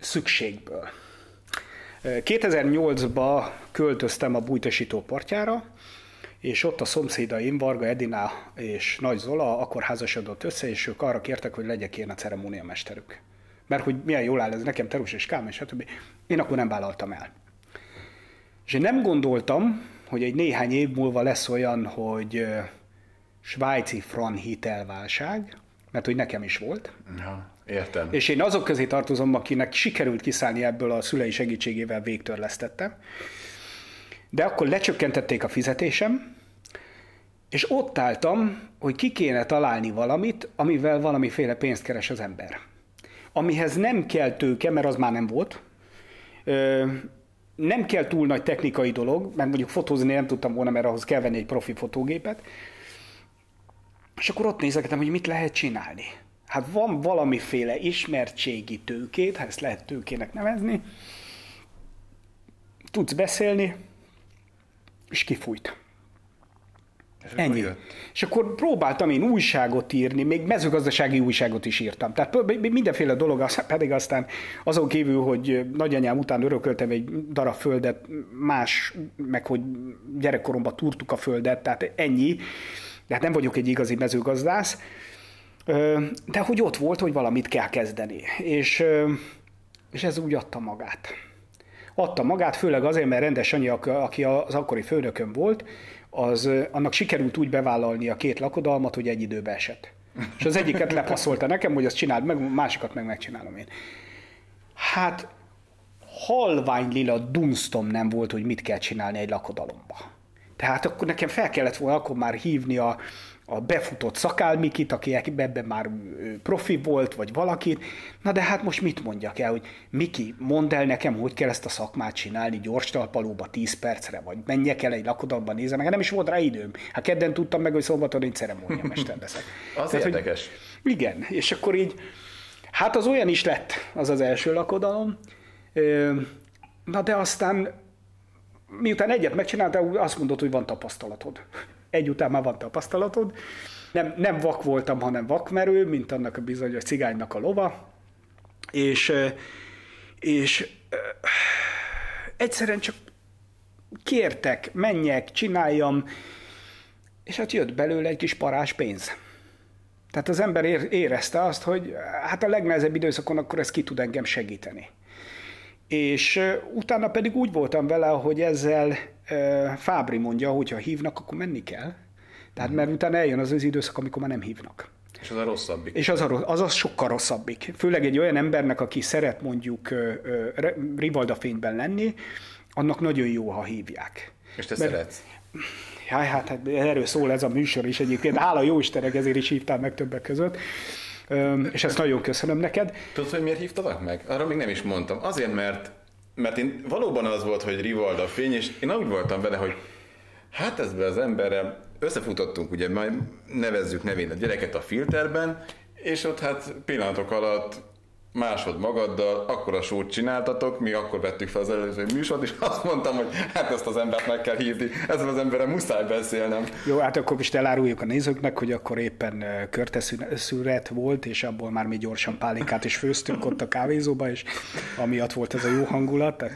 Szükségből. 2008-ban költöztem a bújtosító partjára, és ott a szomszédaim, Varga Edina és Nagy Zola akkor házasodott össze, és ők arra kértek, hogy legyek én a ceremóniamesterük mert hogy milyen jól áll ez nekem, Terus és Kám, és stb. Én akkor nem vállaltam el. És én nem gondoltam, hogy egy néhány év múlva lesz olyan, hogy svájci fran hitelválság, mert hogy nekem is volt. Ja, értem. És én azok közé tartozom, akinek sikerült kiszállni ebből a szülei segítségével végtörlesztettem. De akkor lecsökkentették a fizetésem, és ott álltam, hogy ki kéne találni valamit, amivel valamiféle pénzt keres az ember amihez nem kell tőke, mert az már nem volt, nem kell túl nagy technikai dolog, mert mondjuk fotózni nem tudtam volna, mert ahhoz kell venni egy profi fotógépet, és akkor ott nézegetem, hogy mit lehet csinálni. Hát van valamiféle ismertségi tőkét, ha ezt lehet tőkének nevezni, tudsz beszélni, és kifújt. Ennyi. És akkor próbáltam én újságot írni, még mezőgazdasági újságot is írtam. Tehát mindenféle dolog, pedig aztán azon kívül, hogy nagyanyám után örököltem egy darab földet, más, meg hogy gyerekkoromban túrtuk a földet, tehát ennyi. De hát nem vagyok egy igazi mezőgazdász. De hogy ott volt, hogy valamit kell kezdeni. És, és ez úgy adta magát. Adta magát, főleg azért, mert rendes Sanyi, aki az akkori főnökön volt, az annak sikerült úgy bevállalni a két lakodalmat, hogy egy időbe esett. És az egyiket lepaszolta nekem, hogy azt csináld meg, másikat meg megcsinálom én. Hát halvány lila dunstom nem volt, hogy mit kell csinálni egy lakodalomba. Tehát akkor nekem fel kellett volna akkor már hívni a, a befutott szakálmikit, aki ebben már profi volt, vagy valakit. Na de hát most mit mondjak el, hogy Miki, mondd el nekem, hogy kell ezt a szakmát csinálni gyors talpalóba 10 percre, vagy menjek el egy lakodalomba nézem, meg nem is volt rá időm. Hát kedden tudtam meg, hogy szombaton én ceremóniamester (laughs) leszek. az Tehát, érdekes. Hogy, igen, és akkor így, hát az olyan is lett, az az első lakodalom. Na de aztán miután egyet megcsináltál, azt mondod, hogy van tapasztalatod egy után már van tapasztalatod. Nem, nem vak voltam, hanem vakmerő, mint annak a bizonyos cigánynak a lova. És, és egyszerűen csak kértek, menjek, csináljam, és hát jött belőle egy kis parás pénz. Tehát az ember érezte azt, hogy hát a legnehezebb időszakon akkor ez ki tud engem segíteni. És utána pedig úgy voltam vele, hogy ezzel Fábri mondja, hogy ha hívnak, akkor menni kell. Tehát mert utána eljön az az időszak, amikor már nem hívnak. És az a rosszabbik. És az a, az, az sokkal rosszabbik. Főleg egy olyan embernek, aki szeret mondjuk Rivalda fényben lenni, annak nagyon jó, ha hívják. És te mert, szeretsz? Jaj, hát, hát erről szól ez a műsor is egyébként. Hála jó Istenek, ezért is hívtál meg többek között. És ezt nagyon köszönöm neked. Tudod, hogy miért hívtalak meg? Arra még nem is mondtam. Azért, mert mert én valóban az volt, hogy Rivalda fény, és én úgy voltam vele, hogy hát ezzel az emberrel összefutottunk, ugye majd nevezzük nevén a gyereket a filterben, és ott hát pillanatok alatt másod magaddal, akkor a sót csináltatok, mi akkor vettük fel az előző műsort, és azt mondtam, hogy hát ezt az embert meg kell hívni, ezzel az emberrel muszáj beszélnem. Jó, hát akkor is eláruljuk a nézőknek, hogy akkor éppen körteszüret volt, és abból már mi gyorsan pálinkát is főztünk ott a kávézóba, és amiatt volt ez a jó hangulat, tehát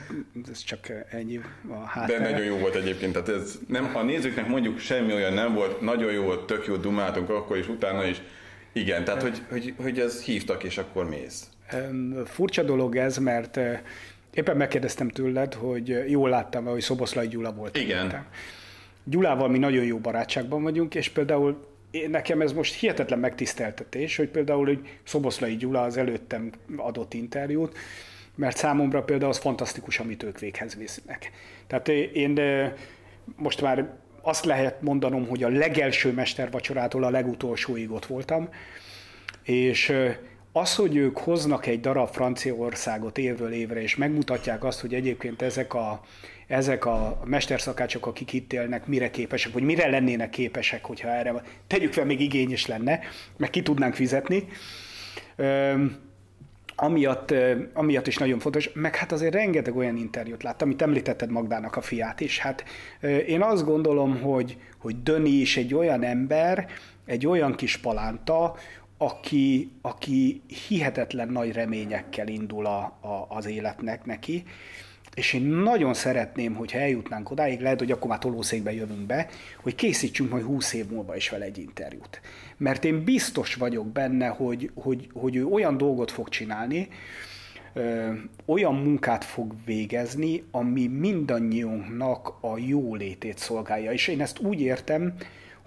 ez csak ennyi a háttere. De nagyon jó volt egyébként, tehát ez nem, a nézőknek mondjuk semmi olyan nem volt, nagyon jó volt, tök jó dumáltunk akkor is, utána is, igen, tehát hogy, hogy, hogy ez hívtak, és akkor mész. Furcsa dolog ez, mert éppen megkérdeztem tőled, hogy jól láttam, hogy Szoboszlai Gyula volt. Igen. Gyulával mi nagyon jó barátságban vagyunk, és például én, nekem ez most hihetetlen megtiszteltetés, hogy például hogy Szoboszlai Gyula az előttem adott interjút, mert számomra például az fantasztikus, amit ők véghez visznek. Tehát én most már azt lehet mondanom, hogy a legelső mestervacsorától a legutolsóig ott voltam, és az, hogy ők hoznak egy darab Franciaországot évről évre, és megmutatják azt, hogy egyébként ezek a, ezek a mesterszakácsok, akik itt élnek, mire képesek, vagy mire lennének képesek, hogyha erre, tegyük fel, még igény is lenne, meg ki tudnánk fizetni, amiatt, amiatt is nagyon fontos, meg hát azért rengeteg olyan interjút láttam, amit említetted Magdának a fiát is. Hát én azt gondolom, hogy, hogy Döni is egy olyan ember, egy olyan kis palánta, aki, aki hihetetlen nagy reményekkel indul a, a, az életnek neki, és én nagyon szeretném, hogyha eljutnánk odáig, lehet, hogy akkor már tolószékbe jövünk be, hogy készítsünk majd 20 év múlva is vele egy interjút. Mert én biztos vagyok benne, hogy, hogy, hogy ő olyan dolgot fog csinálni, ö, olyan munkát fog végezni, ami mindannyiunknak a jólétét szolgálja. És én ezt úgy értem,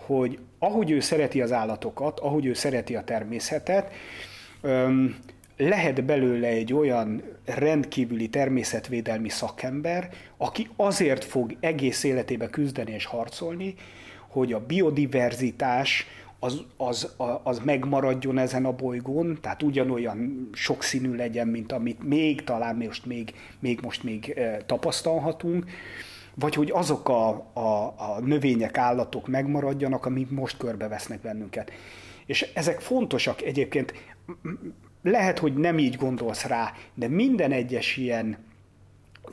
hogy ahogy ő szereti az állatokat, ahogy ő szereti a természetet, lehet belőle egy olyan rendkívüli természetvédelmi szakember, aki azért fog egész életébe küzdeni és harcolni, hogy a biodiverzitás, az, az, az megmaradjon ezen a bolygón, tehát ugyanolyan sokszínű legyen, mint amit még talán most még, még most még tapasztalhatunk, vagy hogy azok a, a, a növények, állatok megmaradjanak, amik most körbevesznek bennünket. És ezek fontosak egyébként, lehet, hogy nem így gondolsz rá, de minden egyes ilyen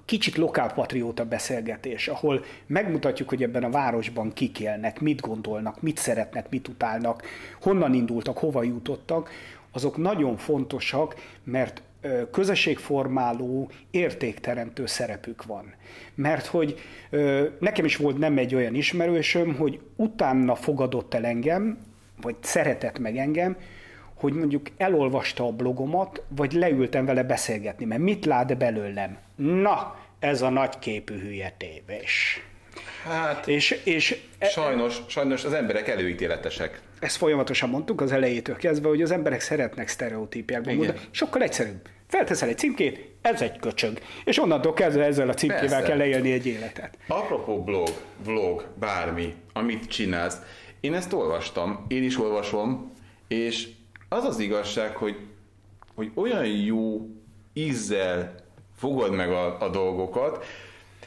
kicsit lokálpatrióta beszélgetés, ahol megmutatjuk, hogy ebben a városban kik élnek, mit gondolnak, mit szeretnek, mit utálnak, honnan indultak, hova jutottak, azok nagyon fontosak, mert közösségformáló, értékteremtő szerepük van. Mert hogy nekem is volt nem egy olyan ismerősöm, hogy utána fogadott el engem, vagy szeretett meg engem, hogy mondjuk elolvasta a blogomat, vagy leültem vele beszélgetni, mert mit lát belőlem? Na, ez a nagyképű hülye tévés. Hát, és, és e- sajnos, sajnos az emberek előítéletesek. Ezt folyamatosan mondtuk az elejétől kezdve, hogy az emberek szeretnek sztereotípiákban mondani. Sokkal egyszerűbb. Felteszel egy címkét, ez egy köcsög. És onnantól kezdve ezzel a címkével Persze. kell leélni egy életet. Apropó blog, vlog, bármi, amit csinálsz, én ezt olvastam, én is olvasom, és az az igazság, hogy, hogy olyan jó ízzel fogod meg a, a dolgokat,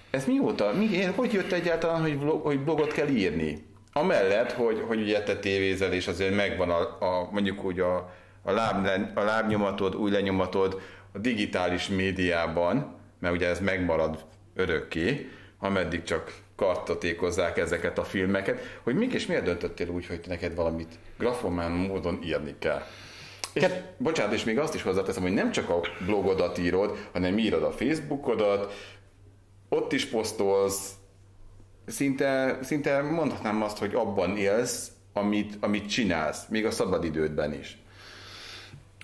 ez mióta, mi, hogy jött egyáltalán, hogy, vlog, hogy blogot kell írni? Amellett, hogy, hogy ugye te tévézel, és azért megvan a, a mondjuk úgy a, a, láb, a lábnyomatod, új lenyomatod a digitális médiában, mert ugye ez megmarad örökké, ameddig csak kartotékozzák ezeket a filmeket, hogy mégis miért döntöttél úgy, hogy neked valamit grafomán módon írni kell? És, Ke- bocsánat, és még azt is hozzáteszem, hogy nem csak a blogodat írod, hanem írod a Facebookodat, ott is posztolsz, szinte, szinte mondhatnám azt, hogy abban élsz, amit, amit csinálsz, még a szabadidődben is.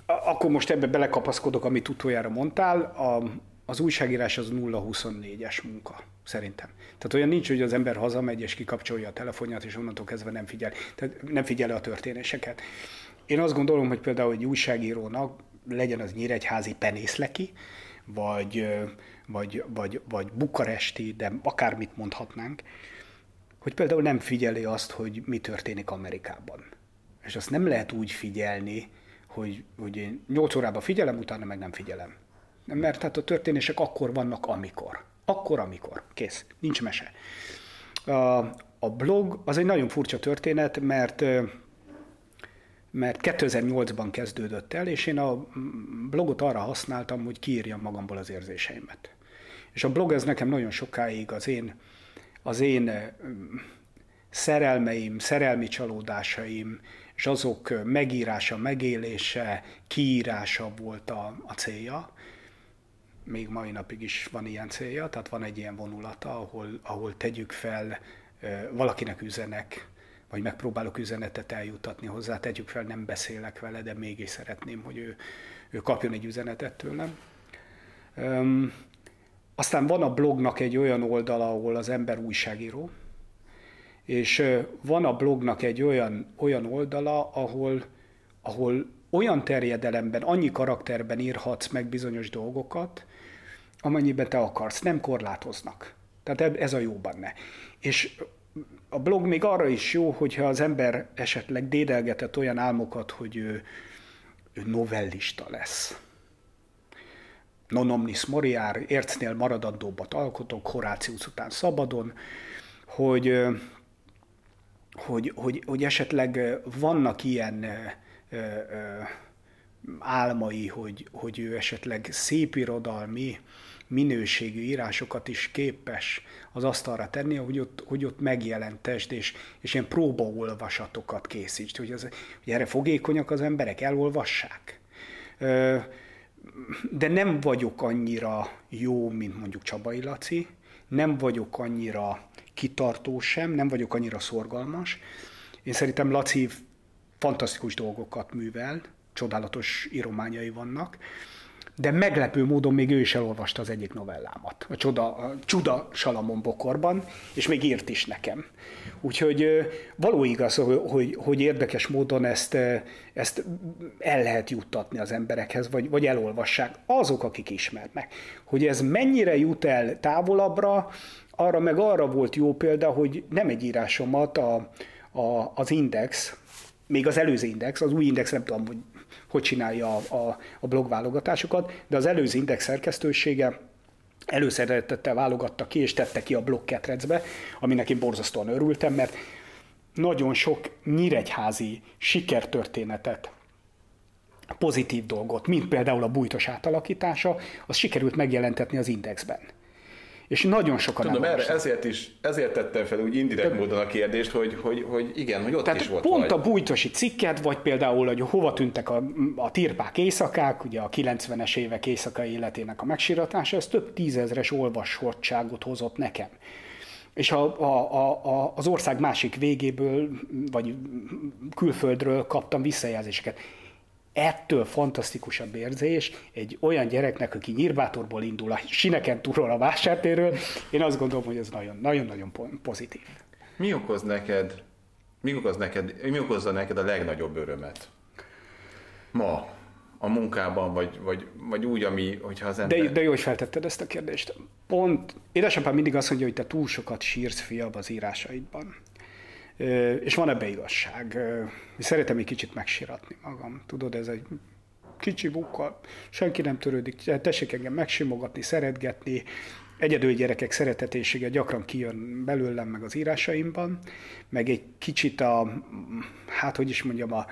Akkor most ebbe belekapaszkodok, amit utoljára mondtál. A, az újságírás az 0-24-es munka, szerintem. Tehát olyan nincs, hogy az ember hazamegy és kikapcsolja a telefonját, és onnantól kezdve nem figyel, tehát nem figyel a történéseket. Én azt gondolom, hogy például egy újságírónak legyen az nyíregyházi penészleki, vagy, vagy, vagy, vagy bukaresti, de akármit mondhatnánk, hogy például nem figyeli azt, hogy mi történik Amerikában. És azt nem lehet úgy figyelni, hogy, hogy én 8 órában figyelem, utána meg nem figyelem. Mert hát a történések akkor vannak, amikor. Akkor, amikor. Kész. Nincs mese. A, a blog az egy nagyon furcsa történet, mert mert 2008-ban kezdődött el, és én a blogot arra használtam, hogy kiírjam magamból az érzéseimet. És a blog ez nekem nagyon sokáig az én, az én szerelmeim, szerelmi csalódásaim, és azok megírása, megélése, kiírása volt a, a célja. Még mai napig is van ilyen célja, tehát van egy ilyen vonulata, ahol, ahol tegyük fel, valakinek üzenek, vagy megpróbálok üzenetet eljutatni hozzá, tegyük fel, nem beszélek vele, de mégis szeretném, hogy ő, ő kapjon egy üzenetet tőlem. Um, aztán van a blognak egy olyan oldala, ahol az ember újságíró, és van a blognak egy olyan, olyan oldala, ahol, ahol olyan terjedelemben, annyi karakterben írhatsz meg bizonyos dolgokat, amennyiben te akarsz, nem korlátoznak. Tehát ez a jó benne. És a blog még arra is jó, hogyha az ember esetleg dédelgetett olyan álmokat, hogy ő, ő novellista lesz. Non omnis moriár, ércnél maradandóbbat alkotok, Horácius után szabadon, hogy, hogy, hogy, hogy esetleg vannak ilyen álmai, hogy, hogy ő esetleg szép irodalmi, minőségű írásokat is képes az asztalra tenni, hogy ott, hogy ott megjelentesd, és, és ilyen próbaolvasatokat készítsd, hogy, az, hogy erre fogékonyak az emberek, elolvassák. De nem vagyok annyira jó, mint mondjuk Csabai Laci, nem vagyok annyira kitartó sem, nem vagyok annyira szorgalmas. Én szerintem Laci fantasztikus dolgokat művel, csodálatos írományai vannak, de meglepő módon még ő is elolvasta az egyik novellámat, a Csoda, a Csuda Salamon bokorban, és még írt is nekem. Úgyhogy való igaz, hogy, hogy érdekes módon ezt, ezt el lehet juttatni az emberekhez, vagy, vagy elolvassák azok, akik ismernek. Hogy ez mennyire jut el távolabbra, arra meg arra volt jó példa, hogy nem egy írásomat a, a, az Index még az előző index, az új index nem tudom, hogy hogy csinálja a, a, a blog válogatásokat, de az előző index szerkesztősége előszeretettel válogatta ki, és tette ki a blog ketrecbe, aminek én borzasztóan örültem, mert nagyon sok nyíregyházi sikertörténetet, pozitív dolgot, mint például a bújtos átalakítása, az sikerült megjelentetni az indexben. És nagyon sokan Tudom, erre, ezért is, ezért tettem fel úgy indirekt módon a kérdést, hogy, hogy, hogy igen, hogy ott tehát is volt pont vagy. a bújtosi cikket, vagy például, hogy hova tűntek a, a tirpák éjszakák, ugye a 90-es évek éjszakai életének a megsiratása, ez több tízezres olvasottságot hozott nekem és a, a, a, az ország másik végéből, vagy külföldről kaptam visszajelzéseket. Ettől fantasztikusabb érzés egy olyan gyereknek, aki nyírbátorból indul a sineken túról a vásártéről, én azt gondolom, hogy ez nagyon-nagyon pozitív. Mi okoz neked, mi okoz neked, mi okozza neked a legnagyobb örömet? Ma, a munkában, vagy, vagy, vagy úgy, ami, hogyha az ember... De, de jó, hogy feltetted ezt a kérdést. Pont, édesapám mindig azt mondja, hogy te túl sokat sírsz, fiam, az írásaidban. És van ebbe igazság. Szeretem egy kicsit megsiratni magam. Tudod, ez egy kicsi bukkal, senki nem törődik, tessék engem megsimogatni, szeretgetni, egyedül gyerekek szeretetésége gyakran kijön belőlem, meg az írásaimban, meg egy kicsit a, hát hogy is mondjam, a,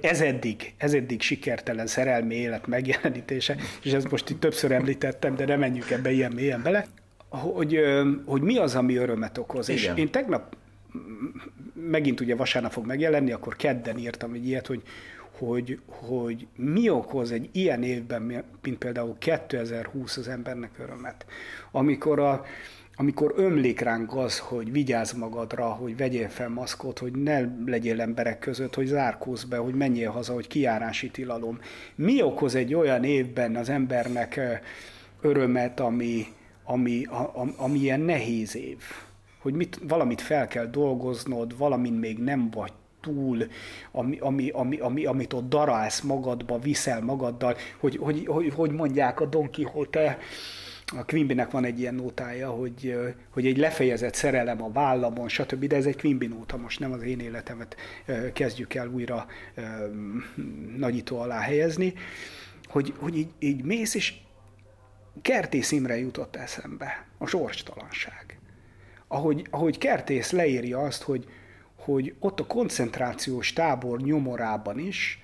ez eddig, ez eddig sikertelen szerelmi élet megjelenítése, és ezt most itt többször említettem, de nem menjünk ebbe ilyen mélyen bele, hogy, hogy mi az, ami örömet okoz. Igen. És én tegnap megint ugye vasárnap fog megjelenni, akkor kedden írtam egy ilyet, hogy, hogy, hogy mi okoz egy ilyen évben, mint például 2020 az embernek örömet, amikor, a, amikor ömlik ránk az, hogy vigyázz magadra, hogy vegyél fel maszkot, hogy ne legyél emberek között, hogy zárkózz be, hogy menjél haza, hogy kiárási tilalom. Mi okoz egy olyan évben az embernek örömet, ami, ami, ami, ami ilyen nehéz év? Hogy mit, valamit fel kell dolgoznod, valamin még nem vagy túl, ami, ami, ami, ami, amit ott darálsz magadba, viszel magaddal, hogy, hogy, hogy, hogy mondják a Don Quixote, a Quimby-nek van egy ilyen nótája, hogy, hogy egy lefejezett szerelem a vállamon, stb., de ez egy Quimby nóta, most nem az én életemet kezdjük el újra nagyító alá helyezni, hogy, hogy így, így mész, és Kertész Imre jutott eszembe, a sorstalanság. Ahogy, ahogy Kertész leírja azt, hogy, hogy ott a koncentrációs tábor nyomorában is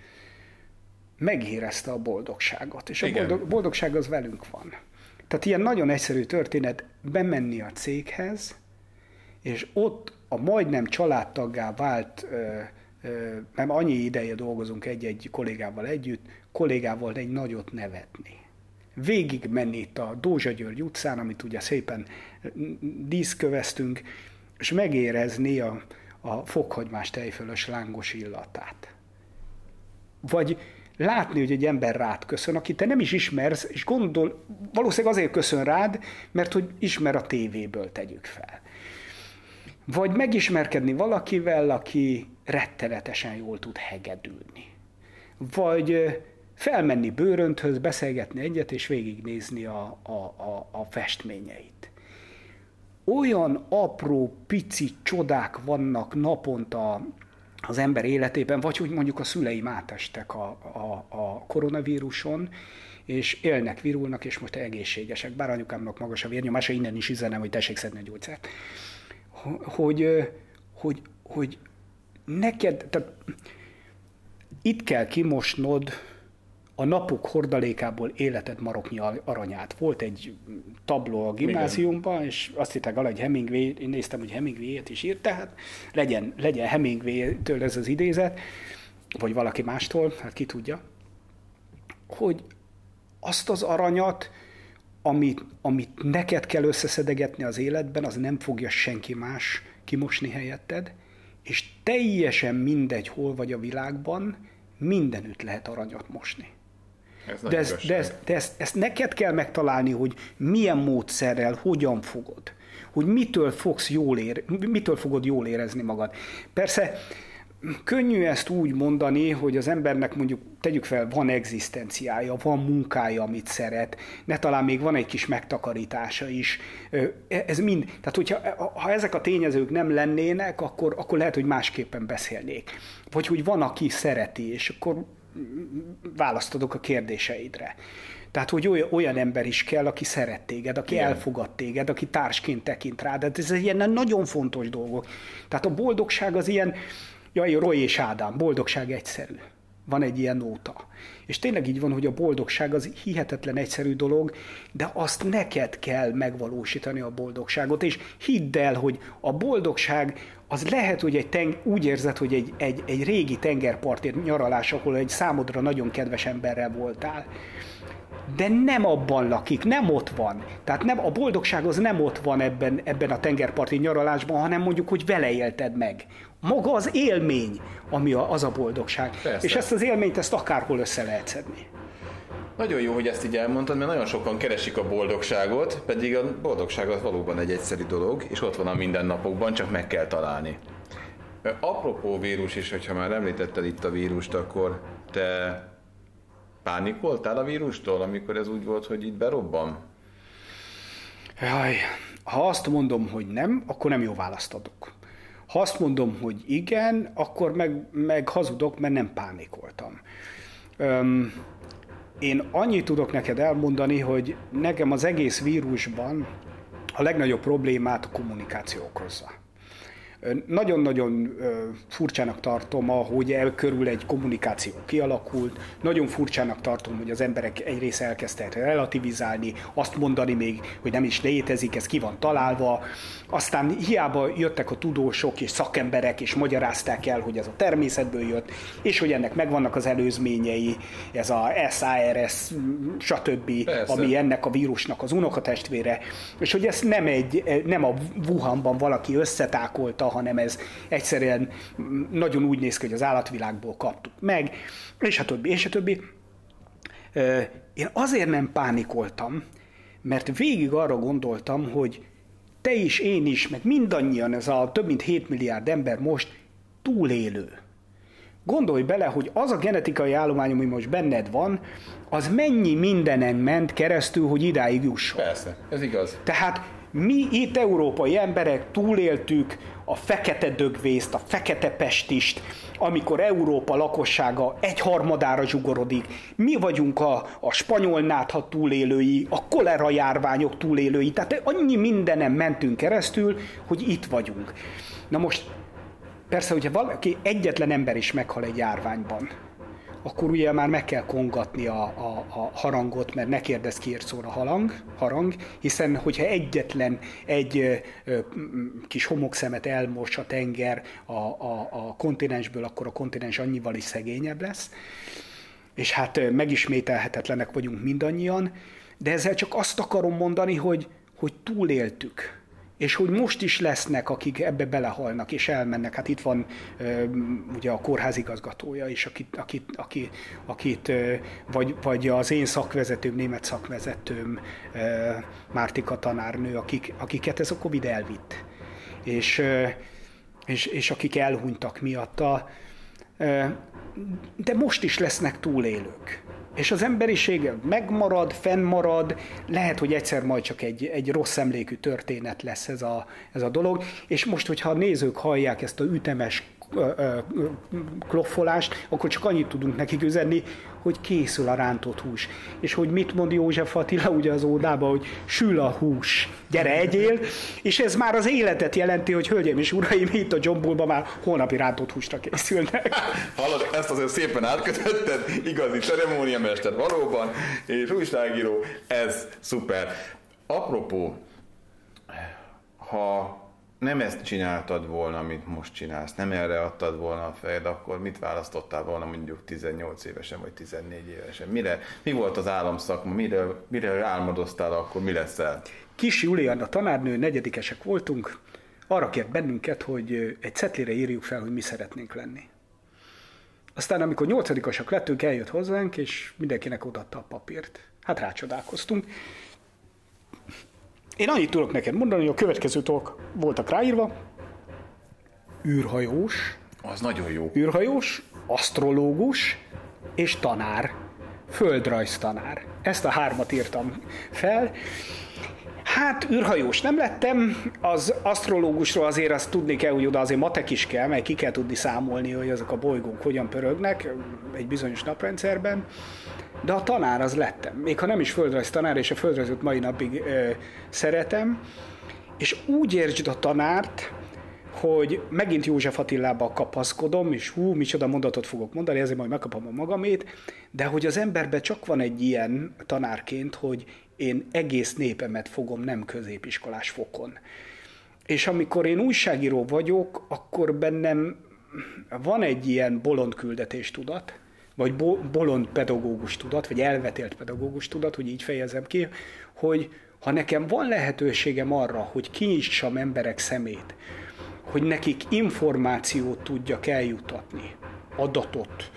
megérezte a boldogságot. És Igen. a boldog, boldogság az velünk van. Tehát ilyen nagyon egyszerű történet bemenni a céghez, és ott a majdnem családtaggá vált, mert annyi ideje dolgozunk egy-egy kollégával együtt, kollégával egy nagyot nevetni. Végig menni itt a Dózsa György utcán, amit ugye szépen díszköveztünk, és megérezni a, a fokhagymás tejfölös lángos illatát. Vagy látni, hogy egy ember rád köszön, akit te nem is ismersz, és gondol, valószínűleg azért köszön rád, mert hogy ismer a tévéből tegyük fel. Vagy megismerkedni valakivel, aki rettenetesen jól tud hegedülni. Vagy felmenni bőrönthöz, beszélgetni egyet, és végignézni a, a, a, a festményeit olyan apró, pici csodák vannak naponta az ember életében, vagy hogy mondjuk a szüleim átestek a, a, a koronavíruson, és élnek, virulnak, és most egészségesek. Bár anyukámnak magas a vérnyomása, innen is üzenem, hogy tessék szedni a gyógyszert. Hogy, hogy, hogy neked, tehát itt kell kimosnod a napok hordalékából életed maroknyi aranyát. Volt egy tabló a gimnáziumban, Igen. és azt hitták alá, hogy Hemingway, én néztem, hogy Hemingway-et is írt, tehát legyen, legyen Hemingway-től ez az idézet, vagy valaki mástól, hát ki tudja, hogy azt az aranyat, amit, amit neked kell összeszedegetni az életben, az nem fogja senki más kimosni helyetted, és teljesen mindegy, hol vagy a világban, mindenütt lehet aranyat mosni. Ez de, ez, de, ez, de ezt, ezt neked kell megtalálni, hogy milyen módszerrel, hogyan fogod. Hogy mitől fogsz jól ér, mitől fogod jól érezni magad. Persze könnyű ezt úgy mondani, hogy az embernek mondjuk tegyük fel, van egzisztenciája, van munkája, amit szeret, ne talán még van egy kis megtakarítása is. Ez mind, tehát hogyha ha ezek a tényezők nem lennének, akkor, akkor lehet, hogy másképpen beszélnék. Vagy hogy van, aki szereti, és akkor választodok a kérdéseidre. Tehát, hogy olyan, olyan ember is kell, aki szeret téged, aki Igen. elfogad téged, aki társként tekint rád. Tehát ez egy ilyen nagyon fontos dolgok. Tehát a boldogság az ilyen, jaj, Roy és Ádám, boldogság egyszerű. Van egy ilyen nóta. És tényleg így van, hogy a boldogság az hihetetlen egyszerű dolog, de azt neked kell megvalósítani a boldogságot, és hidd el, hogy a boldogság az lehet, hogy egy teng- úgy érzed, hogy egy, egy, egy régi tengerparti nyaralás, ahol egy számodra nagyon kedves emberrel voltál de nem abban lakik, nem ott van. Tehát nem, a boldogság az nem ott van ebben, ebben a tengerparti nyaralásban, hanem mondjuk, hogy vele élted meg. Maga az élmény, ami a, az a boldogság. Persze. És ezt az élményt, ezt akárhol össze lehet szedni. Nagyon jó, hogy ezt így elmondtad, mert nagyon sokan keresik a boldogságot, pedig a boldogság az valóban egy egyszerű dolog, és ott van a mindennapokban, csak meg kell találni. Apropó vírus is, hogyha már említetted itt a vírust, akkor te Pánikoltál a vírustól, amikor ez úgy volt, hogy itt berobban? Jaj, ha azt mondom, hogy nem, akkor nem jó választ adok. Ha azt mondom, hogy igen, akkor meg, meg hazudok, mert nem pánikoltam. Öm, én annyit tudok neked elmondani, hogy nekem az egész vírusban a legnagyobb problémát a kommunikáció okozza. Nagyon-nagyon furcsának tartom, ahogy elkörül egy kommunikáció kialakult. Nagyon furcsának tartom, hogy az emberek egy része elkezdte relativizálni, azt mondani még, hogy nem is létezik, ez ki van találva. Aztán hiába jöttek a tudósok és szakemberek, és magyarázták el, hogy ez a természetből jött, és hogy ennek megvannak az előzményei, ez a SARS, stb., Persze. ami ennek a vírusnak az unokatestvére, és hogy ez nem, egy, nem a Wuhanban valaki összetákolta, hanem ez egyszerűen nagyon úgy néz ki, hogy az állatvilágból kaptuk meg, és a többi, és a többi. Én azért nem pánikoltam, mert végig arra gondoltam, hogy te is, én is, meg mindannyian, ez a több mint 7 milliárd ember most túlélő. Gondolj bele, hogy az a genetikai állomány, ami most benned van, az mennyi mindenen ment keresztül, hogy idáig jusson. Persze, ez igaz. Tehát mi itt európai emberek túléltük a fekete dögvészt, a fekete pestist, amikor Európa lakossága egyharmadára zsugorodik. Mi vagyunk a, a spanyol nátha túlélői, a kolera járványok túlélői, tehát annyi mindenem mentünk keresztül, hogy itt vagyunk. Na most persze, hogyha valaki egyetlen ember is meghal egy járványban, akkor ugye már meg kell kongatni a, a, a harangot, mert ne kérdez ki szóra halang, harang, hiszen hogyha egyetlen egy ö, kis homokszemet elmos a tenger a, a, a kontinensből, akkor a kontinens annyival is szegényebb lesz. És hát megismételhetetlenek vagyunk mindannyian, de ezzel csak azt akarom mondani, hogy, hogy túléltük és hogy most is lesznek, akik ebbe belehalnak és elmennek. Hát itt van ugye a kórház igazgatója is, akit, akit, akit, akit vagy, vagy az én szakvezetőm, német szakvezetőm, Mártika tanárnő, akik, akiket ez a Covid elvitt. És, és, és akik elhunytak miatta. De most is lesznek túlélők. És az emberiség megmarad, fennmarad, lehet, hogy egyszer majd csak egy, egy rossz emlékű történet lesz ez a, ez a dolog, és most, hogyha a nézők hallják ezt a ütemes kloffolást, akkor csak annyit tudunk nekik üzenni, hogy készül a rántott hús. És hogy mit mond József Attila ugye az ódában, hogy sül a hús, gyere egyél, és ez már az életet jelenti, hogy hölgyeim és uraim, itt a John már holnapi rántott húsra készülnek. (laughs) Hallod, ezt azért szépen átkötötted, igazi ceremóniamester valóban, és újságíró, ez szuper. Apropó, ha nem ezt csináltad volna, amit most csinálsz, nem erre adtad volna a fejed, akkor mit választottál volna mondjuk 18 évesen vagy 14 évesen? Mire, mi volt az álomszakma, mire, mire álmodoztál akkor, mi leszel? Kis Julian, a tanárnő, negyedikesek voltunk, arra kért bennünket, hogy egy cetlire írjuk fel, hogy mi szeretnénk lenni. Aztán, amikor nyolcadikosak lettünk, eljött hozzánk, és mindenkinek odatta a papírt. Hát rácsodálkoztunk. Én annyit tudok neked mondani, hogy a következő dolgok voltak ráírva. űrhajós, Az nagyon jó. űrhajós, asztrológus és tanár, földrajztanár. Ezt a hármat írtam fel. Hát űrhajós nem lettem, az asztrológusról azért azt tudni kell, hogy oda azért matek is kell, mert ki kell tudni számolni, hogy ezek a bolygók hogyan pörögnek egy bizonyos naprendszerben, de a tanár az lettem. Még ha nem is földrajz tanár, és a földrajzot mai napig ö, szeretem, és úgy értsd a tanárt, hogy megint József Attilába kapaszkodom, és hú, micsoda mondatot fogok mondani, ezért majd megkapom a magamét, de hogy az emberben csak van egy ilyen tanárként, hogy én egész népemet fogom nem középiskolás fokon. És amikor én újságíró vagyok, akkor bennem van egy ilyen bolond küldetés tudat, vagy bolond pedagógus tudat, vagy elvetélt pedagógus tudat, hogy így fejezem ki, hogy ha nekem van lehetőségem arra, hogy kinyissam emberek szemét, hogy nekik információt tudjak eljutatni, adatot,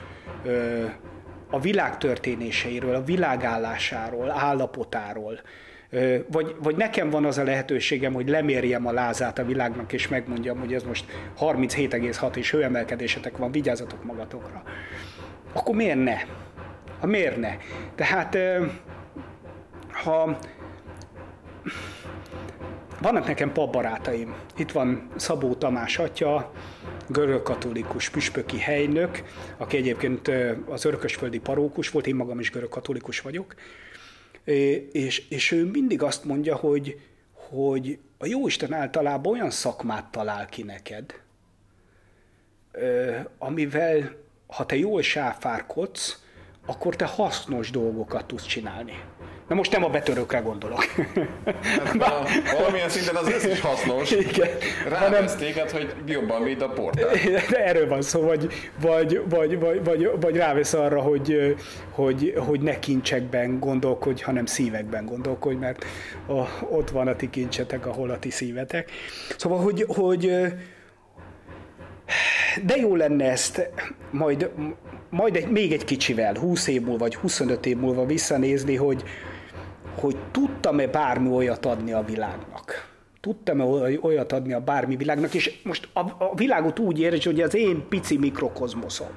a világ történéseiről, a világállásáról, állapotáról, vagy, vagy nekem van az a lehetőségem, hogy lemérjem a lázát a világnak, és megmondjam, hogy ez most 37,6 és hőemelkedésetek van, vigyázzatok magatokra. Akkor miért ne? Ha miért ne? Tehát ha vannak nekem papbarátaim. Itt van Szabó Tamás atya, görögkatolikus püspöki helynök, aki egyébként az örökösföldi parókus volt, én magam is görögkatolikus vagyok, és, és ő mindig azt mondja, hogy, hogy a Jóisten általában olyan szakmát talál ki neked, amivel, ha te jól sáfárkodsz, akkor te hasznos dolgokat tudsz csinálni. Na most nem a betörőkre gondolok. Hát, a, valamilyen szinten az ez is hasznos. Igen. Rávesz téged, hogy jobban véd a portál. De erről van szó, vagy, vagy, vagy, vagy, vagy, vagy rávesz arra, hogy, hogy, hogy ne kincsekben gondolkodj, hanem szívekben gondolkodj, mert a, ott van a ti kincsetek, ahol a ti szívetek. Szóval, hogy, hogy de jó lenne ezt majd, majd egy, még egy kicsivel, 20 év múlva, vagy 25 év múlva visszanézni, hogy, hogy tudtam-e bármi olyat adni a világnak. Tudtam-e olyat adni a bármi világnak, és most a, a világot úgy érez, hogy az én pici mikrokozmoszom,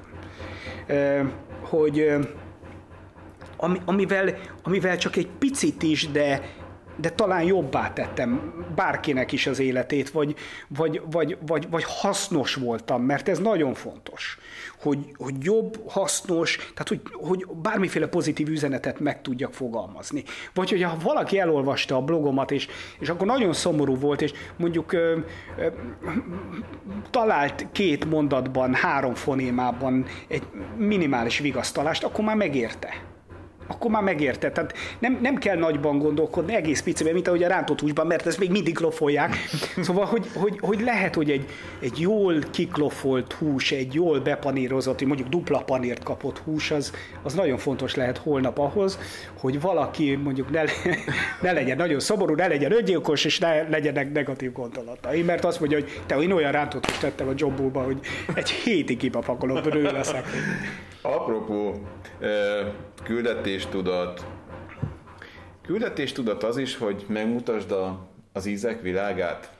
hogy amivel, amivel csak egy picit is, de, de talán jobbá tettem bárkinek is az életét, vagy, vagy, vagy, vagy, vagy hasznos voltam, mert ez nagyon fontos, hogy, hogy jobb, hasznos, tehát hogy, hogy bármiféle pozitív üzenetet meg tudjak fogalmazni. Vagy hogyha valaki elolvasta a blogomat, és, és akkor nagyon szomorú volt, és mondjuk ö, ö, talált két mondatban, három fonémában egy minimális vigasztalást, akkor már megérte akkor már megérte. Tehát nem, nem kell nagyban gondolkodni, egész piciben, mint ahogy a rántott húsban, mert ezt még mindig klofolják. (laughs) Szóval, hogy, hogy, hogy lehet, hogy egy, egy jól kiklofolt hús, egy jól bepanírozott, mondjuk dupla panírt kapott hús, az, az nagyon fontos lehet holnap ahhoz, hogy valaki mondjuk ne, (laughs) ne legyen nagyon szomorú, ne legyen öngyilkos, és ne legyenek negatív gondolatai. Mert azt mondja, hogy te én olyan rántott húst tettem a jobbóba, hogy egy hétig kipapakolom, belőle leszek. Apropó küldetéstudat. Küldetéstudat az is, hogy megmutasd a, az ízek világát.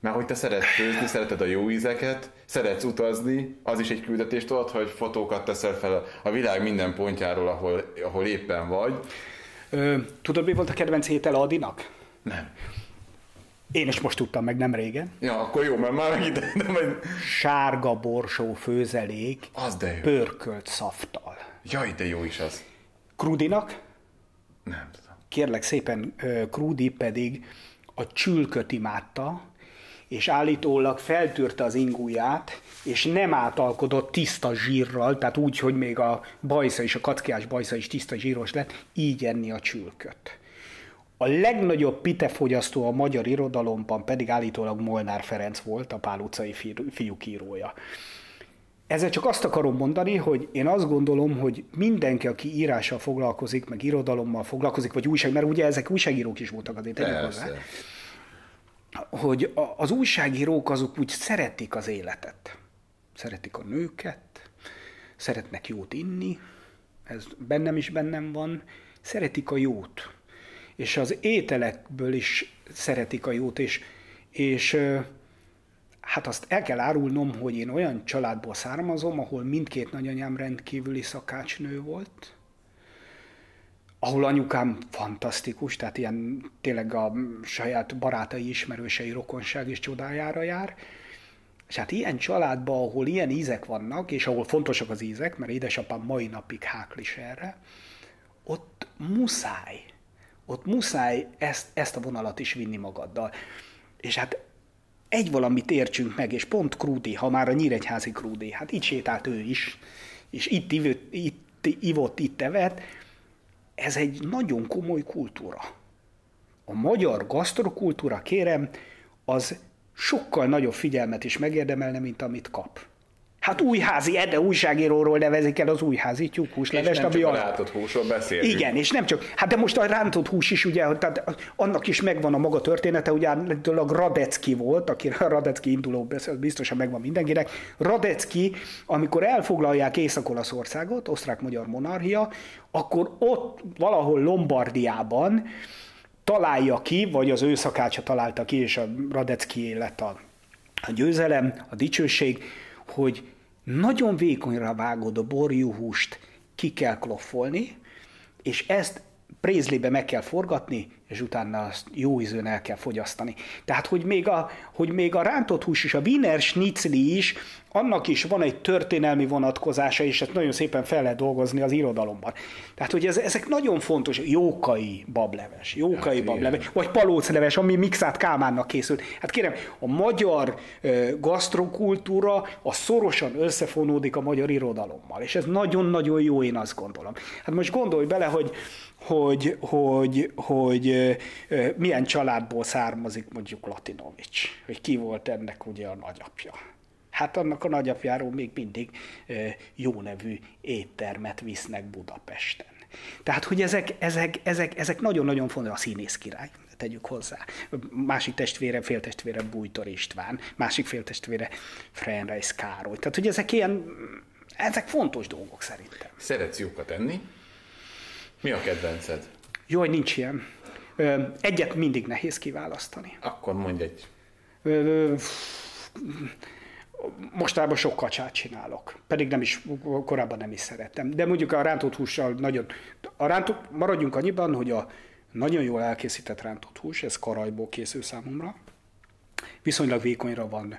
Mert hogy te szeretsz főzni, szereted a jó ízeket, szeretsz utazni, az is egy küldetést ad, hogy fotókat teszel fel a világ minden pontjáról, ahol, ahol éppen vagy. Ö, tudod, mi volt a kedvenc étel Adinak? Nem. Én is most tudtam meg nem régen. Ja, akkor jó, mert már ide, de majd... Sárga borsó főzelék, az de jó. pörkölt szaftal. Jaj, de jó is az. Krudinak? Nem tudom. Kérlek szépen, Krudi pedig a csülköt imádta, és állítólag feltűrte az ingúját, és nem átalkodott tiszta zsírral, tehát úgy, hogy még a bajsza is, a kackiás bajsza is tiszta zsíros lett, így enni a csülköt. A legnagyobb pitefogyasztó a magyar irodalomban pedig állítólag Molnár Ferenc volt, a Pál utcai fiúk írója. Ezzel csak azt akarom mondani, hogy én azt gondolom, hogy mindenki, aki írással foglalkozik, meg irodalommal foglalkozik, vagy újság, mert ugye ezek újságírók is voltak azért, tegyük hozzá, hogy az újságírók azok úgy szeretik az életet. Szeretik a nőket, szeretnek jót inni, ez bennem is bennem van, szeretik a jót. És az ételekből is szeretik a jót, és, és hát azt el kell árulnom, hogy én olyan családból származom, ahol mindkét nagyanyám rendkívüli szakácsnő volt, ahol anyukám fantasztikus, tehát ilyen tényleg a saját barátai, ismerősei, rokonság is csodájára jár. És hát ilyen családban, ahol ilyen ízek vannak, és ahol fontosak az ízek, mert édesapám mai napig háklis erre, ott muszáj, ott muszáj ezt, ezt a vonalat is vinni magaddal. És hát egy valamit értsünk meg, és pont Krúdi, ha már a nyíregyházi Krúdi, hát itt sétált ő is, és itt, ivott, itt ivott, itt evett, ez egy nagyon komoly kultúra. A magyar gasztrokultúra, kérem, az sokkal nagyobb figyelmet is megérdemelne, mint amit kap. Hát újházi Ede újságíróról nevezik el az újházi tyúkhúslevest, ami a rántott húsról beszélünk. Igen, és nem csak, hát de most a rántott hús is ugye, tehát annak is megvan a maga története, ugye állítólag Radecki volt, aki a Radecki induló biztosan megvan mindenkinek. Radecki, amikor elfoglalják Észak-Olaszországot, osztrák-magyar monarchia, akkor ott valahol Lombardiában találja ki, vagy az ő szakácsa találta ki, és a Radecki lett a, a győzelem, a dicsőség, hogy nagyon vékonyra vágod a borjúhúst, ki kell kloffolni, és ezt prézlibe meg kell forgatni, és utána azt jó ízűen el kell fogyasztani. Tehát, hogy még a, hogy még a rántott hús és a Wiener Schnitzli is, annak is van egy történelmi vonatkozása, és ezt nagyon szépen fel lehet dolgozni az irodalomban. Tehát, hogy ez, ezek nagyon fontos, jókai bableves, jókai hát, bableves, igen. vagy palócleves, ami Mixát Kálmánnak készült. Hát kérem, a magyar gasztrokultúra a szorosan összefonódik a magyar irodalommal, és ez nagyon-nagyon jó, én azt gondolom. Hát most gondolj bele, hogy hogy, hogy, hogy milyen családból származik mondjuk Latinovics, hogy ki volt ennek ugye a nagyapja. Hát annak a nagyapjáról még mindig jó nevű éttermet visznek Budapesten. Tehát, hogy ezek, ezek, ezek, ezek nagyon-nagyon fontos, a színész király, tegyük hozzá. Másik testvére, féltestvére Bújtor István, másik féltestvére Frenreis Károly. Tehát, hogy ezek ilyen, ezek fontos dolgok szerintem. Szeretsz jókat enni? Mi a kedvenced? Jó, hogy nincs ilyen. Egyet mindig nehéz kiválasztani. Akkor mondj egy. Mostában sok kacsát csinálok, pedig nem is, korábban nem is szerettem. De mondjuk a rántott hússal nagyon... A rántott, maradjunk annyiban, hogy a nagyon jól elkészített rántott hús, ez karajból készül számomra, viszonylag vékonyra van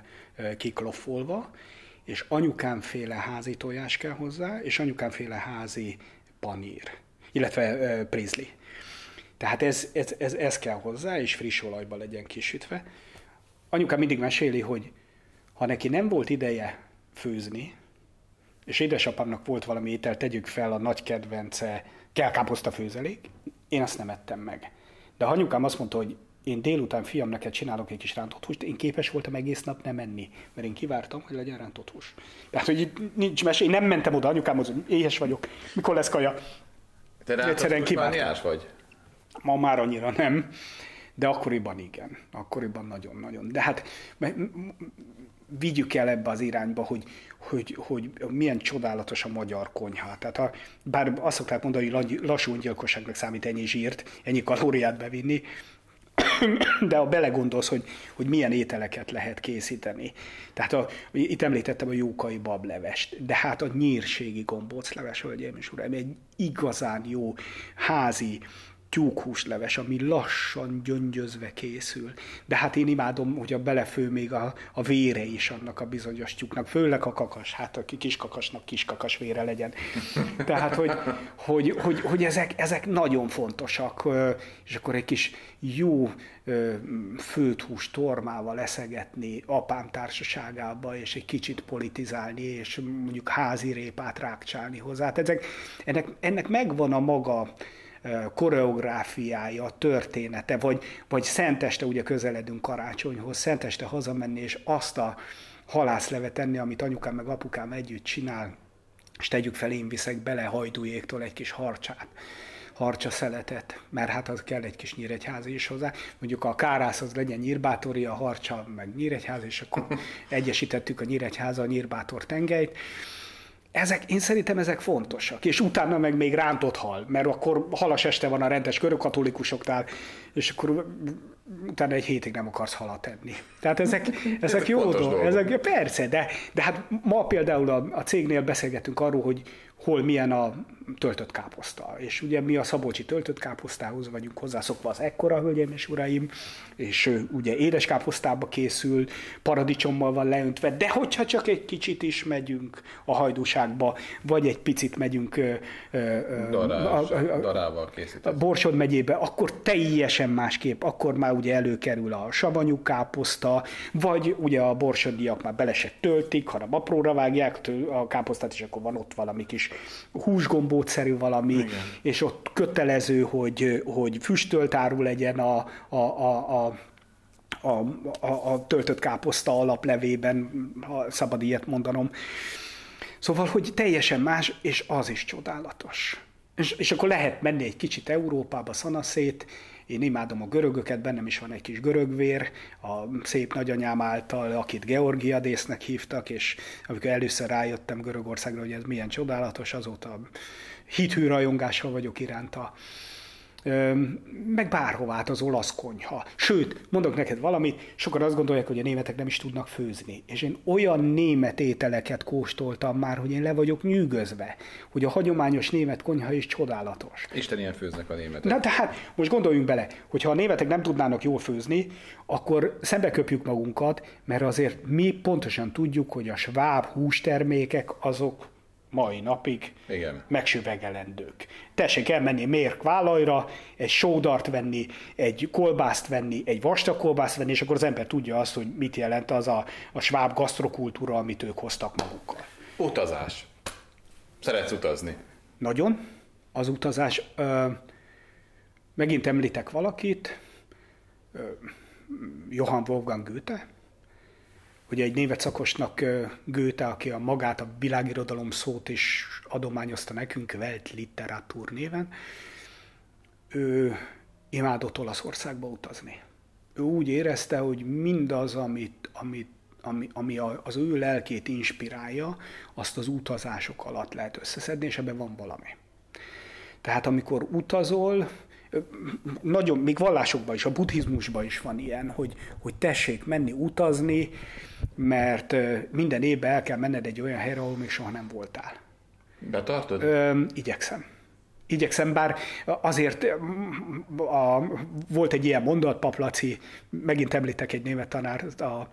kikloffolva, és anyukámféle házi tojás kell hozzá, és anyukámféle házi panír illetve Prizli. Tehát ez, ez, ez, ez kell hozzá, és friss olajban legyen kisütve. Anyukám mindig meséli, hogy ha neki nem volt ideje főzni, és édesapámnak volt valami étel, tegyük fel a nagy kedvence, kell káposzta főzelék, én azt nem ettem meg. De anyukám azt mondta, hogy én délután fiam neked csinálok egy kis rántott húst, én képes voltam egész nap nem menni, mert én kivártam, hogy legyen rántott hús. Tehát, hogy nincs mes, én nem mentem oda anyukámhoz, hogy éhes vagyok, mikor lesz kaja. Te egyszerűen kíváncsi vagy? Ma már annyira nem, de akkoriban igen. Akkoriban nagyon-nagyon. De hát vigyük el ebbe az irányba, hogy, hogy, hogy milyen csodálatos a magyar konyha. Tehát ha, bár azt szokták mondani, hogy lassú gyilkosságnak számít ennyi zsírt, ennyi kalóriát bevinni, (coughs) de ha belegondolsz, hogy, hogy milyen ételeket lehet készíteni. Tehát a, itt említettem a jókai bablevest, de hát a nyírségi gombócleves, hölgyeim és uraim, egy igazán jó házi tyúkhúsleves, ami lassan gyöngyözve készül. De hát én imádom, hogy a belefő még a, a vére is annak a bizonyos tyúknak, főleg a kakas, hát a kiskakasnak kiskakas vére legyen. Tehát, hogy, hogy, hogy, hogy ezek, ezek nagyon fontosak, és akkor egy kis jó főthús tormával leszegetni apám társaságába, és egy kicsit politizálni, és mondjuk házi répát rákcsálni hozzá. Hát ezek, ennek, ennek megvan a maga koreográfiája, története, vagy, vagy szenteste, ugye közeledünk karácsonyhoz, szenteste hazamenni, és azt a halászlevet enni, amit anyukám meg apukám együtt csinál, és tegyük fel, én viszek bele hajdújéktól egy kis harcsát, harcsa szeletet, mert hát az kell egy kis nyíregyházi is hozzá. Mondjuk a kárász az legyen nyírbátori, a harcsa meg nyíregyház, és akkor (laughs) egyesítettük a nyíregyháza a nyírbátor tengelyt, ezek, én szerintem ezek fontosak. És utána meg még rántott hal, mert akkor halas este van a rendes körökatolikusoknál, és akkor utána egy hétig nem akarsz halat enni. Tehát ezek, (laughs) ezek jó dolgok. Ezek, persze, de, de hát ma például a, a cégnél beszélgetünk arról, hogy hol milyen a töltött káposzta. És ugye mi a szabolcsi töltött káposztához vagyunk hozzászokva az ekkora, hölgyeim és uraim, és ugye édes káposztába készül, paradicsommal van leöntve, de hogyha csak egy kicsit is megyünk a hajdúságba, vagy egy picit megyünk Darás, a, a, darával a Borsod megyébe, akkor teljesen másképp, akkor már ugye előkerül a savanyú káposzta, vagy ugye a borsodiak már bele se töltik, hanem apróra vágják a káposztát, és akkor van ott valami kis húsgombótszerű valami, Igen. és ott kötelező, hogy, hogy füstölt áru legyen a, a, a, a a, a, a töltött káposzta alaplevében, ha szabad ilyet mondanom. Szóval, hogy teljesen más, és az is csodálatos. És, és akkor lehet menni egy kicsit Európába, szanaszét, én imádom a görögöket, bennem is van egy kis görögvér, a szép nagyanyám által, akit Georgiadésznek hívtak, és amikor először rájöttem Görögországra, hogy ez milyen csodálatos, azóta hithű rajongással vagyok iránta meg bárhová az olasz konyha. Sőt, mondok neked valamit, sokan azt gondolják, hogy a németek nem is tudnak főzni. És én olyan német ételeket kóstoltam már, hogy én le vagyok nyűgözve, hogy a hagyományos német konyha is csodálatos. Isten ilyen főznek a németek. Na tehát most gondoljunk bele, hogyha a németek nem tudnának jól főzni, akkor szembe köpjük magunkat, mert azért mi pontosan tudjuk, hogy a sváb hústermékek azok mai napig Igen. megsüvegelendők. Tessék elmenni Mérk vállalra, egy sódart venni, egy kolbászt venni, egy vastag kolbászt venni, és akkor az ember tudja azt, hogy mit jelent az a, a sváb gasztrokultúra, amit ők hoztak magukkal. Utazás. Szeretsz utazni? Nagyon. Az utazás. Ö, megint említek valakit, ö, Johann Wolfgang Goethe, Ugye egy német szakosnak Goethe, aki a magát a világirodalom szót is adományozta nekünk, Welt Literatur néven, ő imádott Olaszországba utazni. Ő úgy érezte, hogy mindaz, amit, amit ami, ami az ő lelkét inspirálja, azt az utazások alatt lehet összeszedni, és ebben van valami. Tehát amikor utazol, nagyon, még vallásokban is, a buddhizmusban is van ilyen, hogy, hogy tessék menni utazni, mert minden évben el kell menned egy olyan helyre, ahol még soha nem voltál. Betartod? Ö, igyekszem. Igyekszem, bár azért a, volt egy ilyen mondat, Paplaci, megint említek egy német tanár, a, a,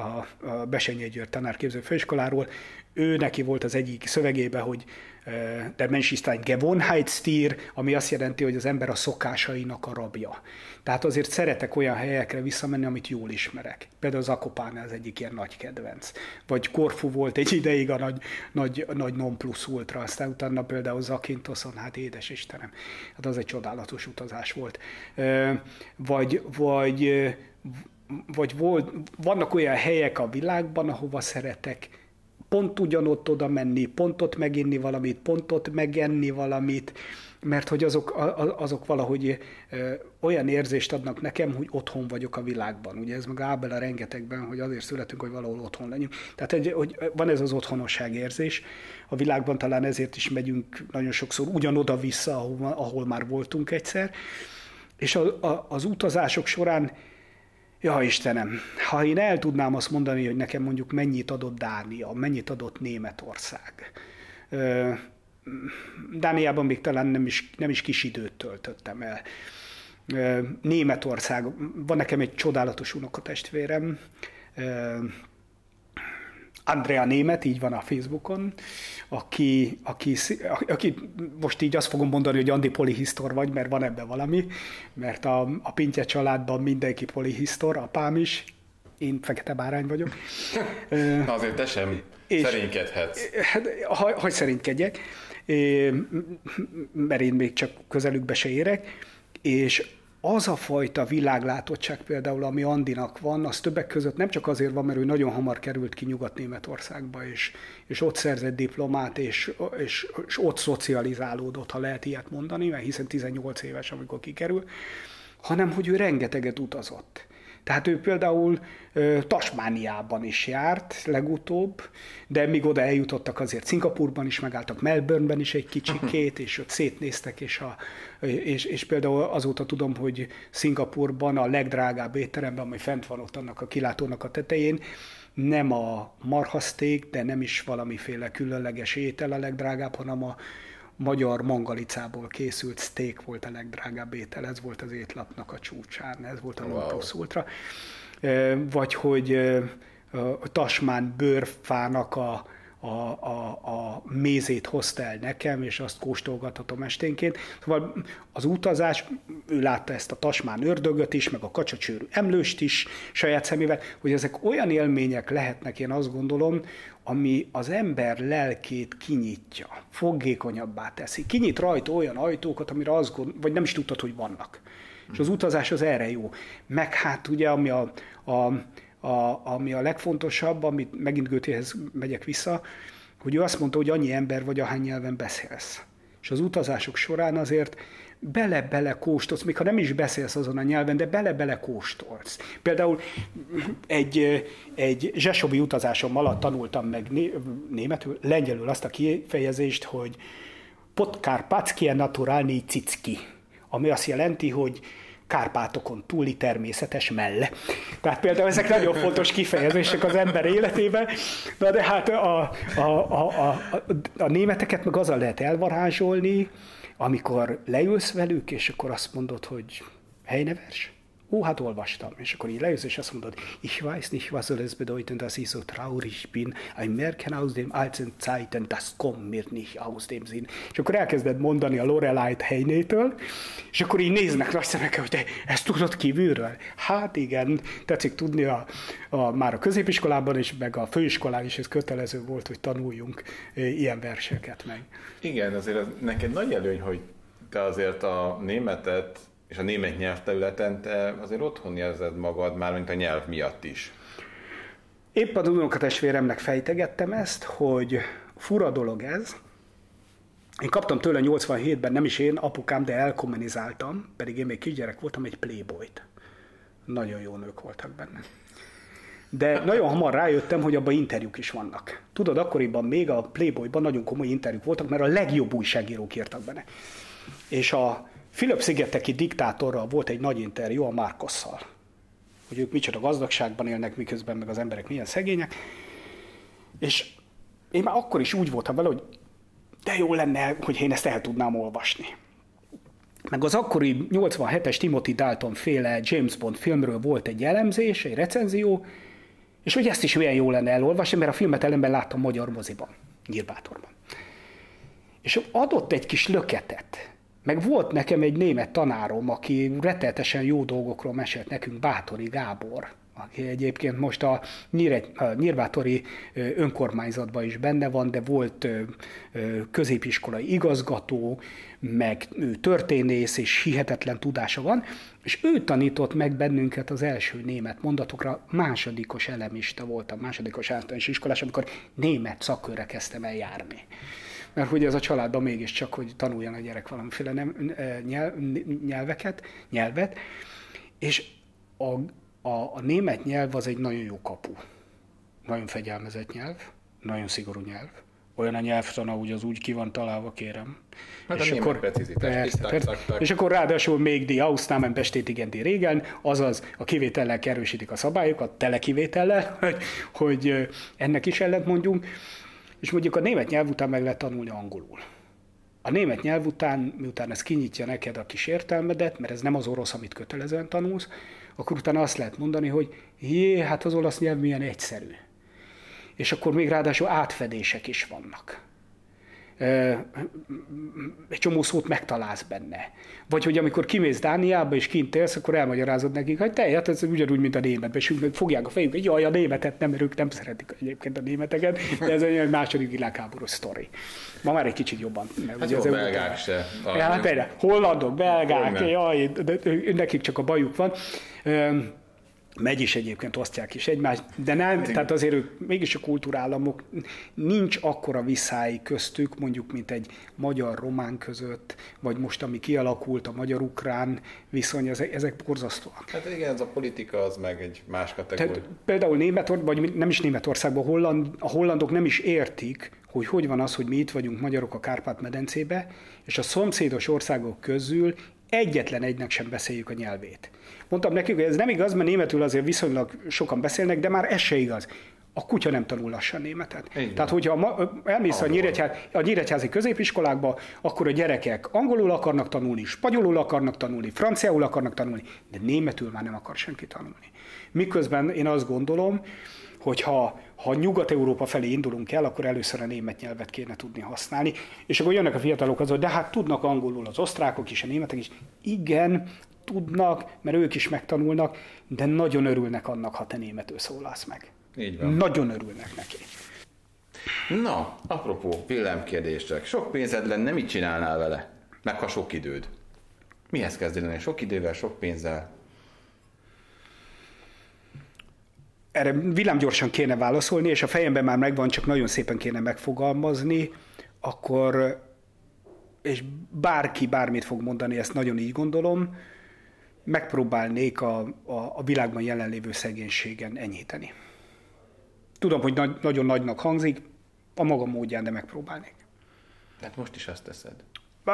a Besenyi György tanárképző főiskoláról, ő neki volt az egyik szövegébe, hogy der Mensch ist ein Gewohnheitstier, ami azt jelenti, hogy az ember a szokásainak a rabja. Tehát azért szeretek olyan helyekre visszamenni, amit jól ismerek. Például az Akopán az egyik ilyen nagy kedvenc. Vagy Korfu volt egy ideig a nagy, nagy, nagy non plus ultra, aztán utána például Zakintoszon, hát édes Istenem, hát az egy csodálatos utazás volt. Vagy, vagy, vagy volt, vannak olyan helyek a világban, ahova szeretek pont ugyanott oda menni, pont ott meginni valamit, pont ott megenni valamit, mert hogy azok, azok valahogy olyan érzést adnak nekem, hogy otthon vagyok a világban. Ugye ez meg Ábel a rengetegben, hogy azért születünk, hogy valahol otthon legyünk. Tehát egy, hogy van ez az otthonosság érzés. A világban talán ezért is megyünk nagyon sokszor ugyanoda-vissza, ahol, ahol már voltunk egyszer. És a, a, az utazások során Ja, Istenem, ha én el tudnám azt mondani, hogy nekem mondjuk mennyit adott Dánia, mennyit adott Németország. Dániában még talán nem is, nem is kis időt töltöttem el. Németország, van nekem egy csodálatos unokatestvérem, Andrea Német, így van a Facebookon, aki, aki, aki most így azt fogom mondani, hogy Andi polihisztor vagy, mert van ebben valami, mert a, a Pintje családban mindenki polihisztor, apám is, én fekete bárány vagyok. (laughs) Na azért te sem és, szerénykedhetsz. Hát, ha, hogy szerénykedjek, mert én még csak közelükbe se érek, és az a fajta világlátottság például, ami Andinak van, az többek között nem csak azért van, mert ő nagyon hamar került ki Nyugat-Németországba, és, és ott szerzett diplomát, és, és, és ott szocializálódott, ha lehet ilyet mondani, mert hiszen 18 éves, amikor kikerül, hanem hogy ő rengeteget utazott. Tehát ő például Tasmániában is járt legutóbb, de míg oda eljutottak azért Szingapurban is megálltak, Melbourneben is egy kicsikét, és ott szétnéztek, és, a, és, és például azóta tudom, hogy Szingapurban a legdrágább étteremben, ami fent van ott annak a kilátónak a tetején, nem a marhaszték, de nem is valamiféle különleges étel a legdrágább, hanem a magyar mangalicából készült steak volt a legdrágább étel, ez volt az étlapnak a csúcsán, ez volt a wow. Ultra. Vagy hogy a tasmán bőrfának a, a, a, a mézét hozta el nekem, és azt kóstolgathatom esténként. Szóval az utazás, ő látta ezt a tasmán ördögöt is, meg a kacsacsőrű emlőst is saját szemével, hogy ezek olyan élmények lehetnek, én azt gondolom, ami az ember lelkét kinyitja, foggékonyabbá teszi. Kinyit rajta olyan ajtókat, amire azt gond, vagy nem is tudtad, hogy vannak. És az utazás az erre jó. Meg hát ugye, ami a, a, a, ami a legfontosabb, amit megint Götéhez megyek vissza, hogy ő azt mondta, hogy annyi ember vagy, ahány nyelven beszélsz. És az utazások során azért bele-bele kóstolsz, még ha nem is beszélsz azon a nyelven, de bele-bele kóstolsz. Például egy, egy zsesobi utazásom alatt tanultam meg németül, lengyelül azt a kifejezést, hogy potkárpackie naturálni cicki, ami azt jelenti, hogy Kárpátokon túli természetes melle. Tehát például ezek nagyon fontos kifejezések az ember életében, na de hát a, a, a, a, a németeket meg azzal lehet elvarázsolni, amikor leülsz velük, és akkor azt mondod, hogy helynevers, Ó, hát olvastam. És akkor így lejössz, és azt mondod, ich weiß nicht, was soll es bedeuten, dass ich so traurig bin. Ein Märchen aus dem alten Zeiten, das kommt mir nicht aus dem Sinn. És akkor elkezded mondani a Lorelai-t helynétől, és akkor így néznek nagy szemekkel, hogy te ezt tudod kívülről? Hát igen, tetszik tudni a, a, már a középiskolában is, meg a főiskolán is ez kötelező volt, hogy tanuljunk e, ilyen verseket meg. Igen, azért az, neked nagy előny, hogy te azért a németet és a német nyelvterületen te azért otthon érzed magad már, mint a nyelv miatt is. Épp a unokatestvéremnek fejtegettem ezt, hogy fura dolog ez. Én kaptam tőle 87-ben, nem is én, apukám, de elkommunizáltam, pedig én még kisgyerek voltam, egy Playboy-t. Nagyon jó nők voltak benne. De nagyon hamar rájöttem, hogy abban interjúk is vannak. Tudod, akkoriban még a Playboyban nagyon komoly interjúk voltak, mert a legjobb újságírók írtak benne. És a Fülöp-szigeteki diktátorral volt egy nagy interjú a Márkosszal, hogy ők micsoda gazdagságban élnek, miközben meg az emberek milyen szegények. És én már akkor is úgy voltam vele, hogy de jó lenne, hogy én ezt el tudnám olvasni. Meg az akkori 87-es Timothy Dalton féle James Bond filmről volt egy elemzés, egy recenzió, és hogy ezt is milyen jó lenne elolvasni, mert a filmet ellenben láttam magyar moziban, Nyírbátorban. És adott egy kis löketet, meg volt nekem egy német tanárom, aki retteltesen jó dolgokról mesélt nekünk, Bátori Gábor, aki egyébként most a, Nyír, a Nyírbátori önkormányzatban is benne van, de volt középiskolai igazgató, meg történész, és hihetetlen tudása van, és ő tanított meg bennünket az első német mondatokra, másodikos elemista voltam, másodikos általános iskolás, amikor német szakkörre kezdtem el járni mert hogy ez a családban mégiscsak, hogy tanuljon a gyerek valamiféle nem, nyelv, nyelveket, nyelvet, és a, a, a német nyelv az egy nagyon jó kapu. Nagyon fegyelmezett nyelv, nagyon szigorú nyelv. Olyan a nyelvtana, hogy az úgy ki van találva, kérem. Hát és akkor, persze, persze. És akkor ráadásul még di Ausnamen bestätigen die régen, azaz a kivétellel erősítik a szabályokat, telekivétellel, (laughs) hogy, hogy ennek is ellent mondjunk és mondjuk a német nyelv után meg lehet tanulni angolul. A német nyelv után, miután ez kinyitja neked a kis értelmedet, mert ez nem az orosz, amit kötelezően tanulsz, akkor utána azt lehet mondani, hogy jé, hát az olasz nyelv milyen egyszerű. És akkor még ráadásul átfedések is vannak egy csomó szót megtalálsz benne. Vagy hogy amikor kimész Dániába és kint élsz, akkor elmagyarázod nekik, hogy te, hát ez ugyanúgy, mint a németben, és fogják a fejük, hogy jaj, a németet nem, mert ők nem szeretik egyébként a németeket, de ez egy második világháború sztori. Ma már egy kicsit jobban. Mert hát jó, az belgák se. Ja, hát erre, hollandok, belgák, jaj, de nekik csak a bajuk van. Megy is egyébként, osztják is egymást, de nem, tehát azért ők mégis a kultúrállamok, nincs akkora visszáj köztük, mondjuk, mint egy magyar-román között, vagy most, ami kialakult, a magyar-ukrán viszony, ezek, ezek borzasztóak. Hát igen, ez a politika az meg egy más kategória. Tehát például Németország, vagy nem is Németországban, Holland, a hollandok nem is értik, hogy hogy van az, hogy mi itt vagyunk magyarok a Kárpát-medencébe, és a szomszédos országok közül egyetlen egynek sem beszéljük a nyelvét. Mondtam nekik, hogy ez nem igaz, mert németül azért viszonylag sokan beszélnek, de már ez se igaz. A kutya nem tanul lassan németet. Igen. Tehát, hogyha ma, elmész a, nyíregyház, a nyíregyházi középiskolákba, akkor a gyerekek angolul akarnak tanulni, spanyolul akarnak tanulni, franciául akarnak tanulni, de németül már nem akar senki tanulni. Miközben én azt gondolom, hogy ha, ha Nyugat-Európa felé indulunk el, akkor először a német nyelvet kéne tudni használni. És akkor jönnek a fiatalok azon, de hát tudnak angolul az osztrákok is, a németek is. Igen, tudnak, mert ők is megtanulnak, de nagyon örülnek annak, ha te németül szólalsz meg. Így van. Nagyon örülnek neki. Na, apropó villámkérdések. Sok pénzed lenne, mit csinálnál vele? Meg ha sok időd. Mihez kezdeni? Sok idővel, sok pénzzel? Erre villámgyorsan kéne válaszolni, és a fejemben már megvan, csak nagyon szépen kéne megfogalmazni, akkor, és bárki bármit fog mondani, ezt nagyon így gondolom, megpróbálnék a, a, a világban jelenlévő szegénységen enyhíteni. Tudom, hogy nagy, nagyon nagynak hangzik, a maga módján, de megpróbálnék. Tehát most is azt teszed. (laughs)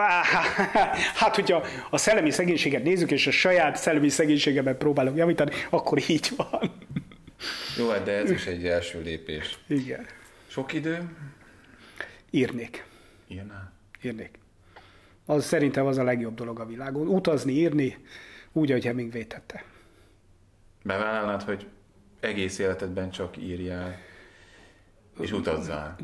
Hát, hogyha a szellemi szegénységet nézzük, és a saját szellemi szegénységemet próbálok javítani, akkor így van. (laughs) Jó, hát de ez is egy első lépés. Igen. Sok idő? Írnék. Írnál? Írnék. Az szerintem az a legjobb dolog a világon. Utazni, írni, úgy, ahogy Hemingway tette. Bevállalnád, hogy egész életedben csak írjál, és utazzál?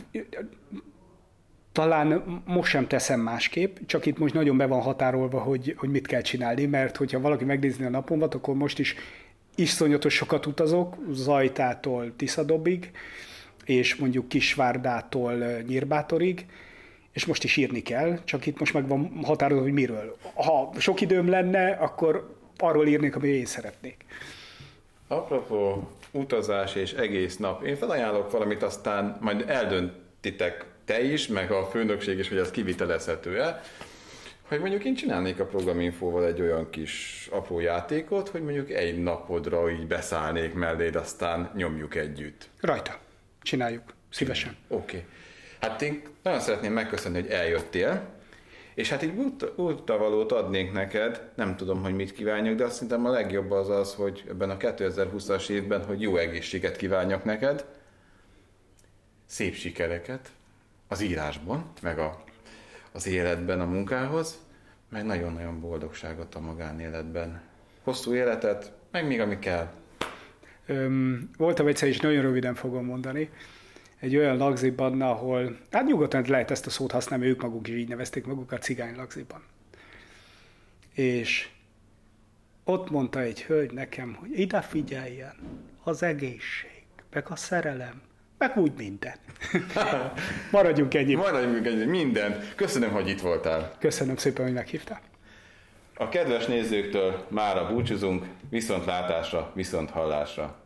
Talán most sem teszem másképp, csak itt most nagyon be van határolva, hogy, hogy mit kell csinálni, mert hogyha valaki megnézni a napomat, akkor most is iszonyatos sokat utazok, Zajtától Tiszadobig, és mondjuk Kisvárdától Nyírbátorig, és most is írni kell, csak itt most meg van határozva, hogy miről. Ha sok időm lenne, akkor arról írnék, amit én szeretnék. Apropó utazás és egész nap, én felajánlok valamit, aztán majd eldöntitek te is, meg a főnökség is, hogy ez kivitelezhető-e, hogy mondjuk én csinálnék a programinfóval egy olyan kis apró játékot, hogy mondjuk egy napodra így beszállnék melléd, aztán nyomjuk együtt. Rajta. Csináljuk. Szívesen. Oké. Okay. Hát én nagyon szeretném megköszönni, hogy eljöttél. És hát így úttavalót adnék neked, nem tudom, hogy mit kívánjak, de azt hiszem a legjobb az az, hogy ebben a 2020-as évben, hogy jó egészséget kívánjak neked, szép sikereket az írásban, meg a, az életben, a munkához, meg nagyon-nagyon boldogságot a magánéletben. Hosszú életet, meg még ami kell. Öm, voltam egyszer, és nagyon röviden fogom mondani egy olyan lagziban, ahol, hát nyugodtan lehet ezt a szót használni, ők maguk is így nevezték magukat cigány lagziban. És ott mondta egy hölgy nekem, hogy ide figyeljen, az egészség, meg a szerelem, meg úgy minden. (laughs) Maradjunk ennyi. Maradjunk ennyi, minden. Köszönöm, hogy itt voltál. Köszönöm szépen, hogy meghívtál. A kedves nézőktől mára búcsúzunk, viszont látásra, viszont hallásra.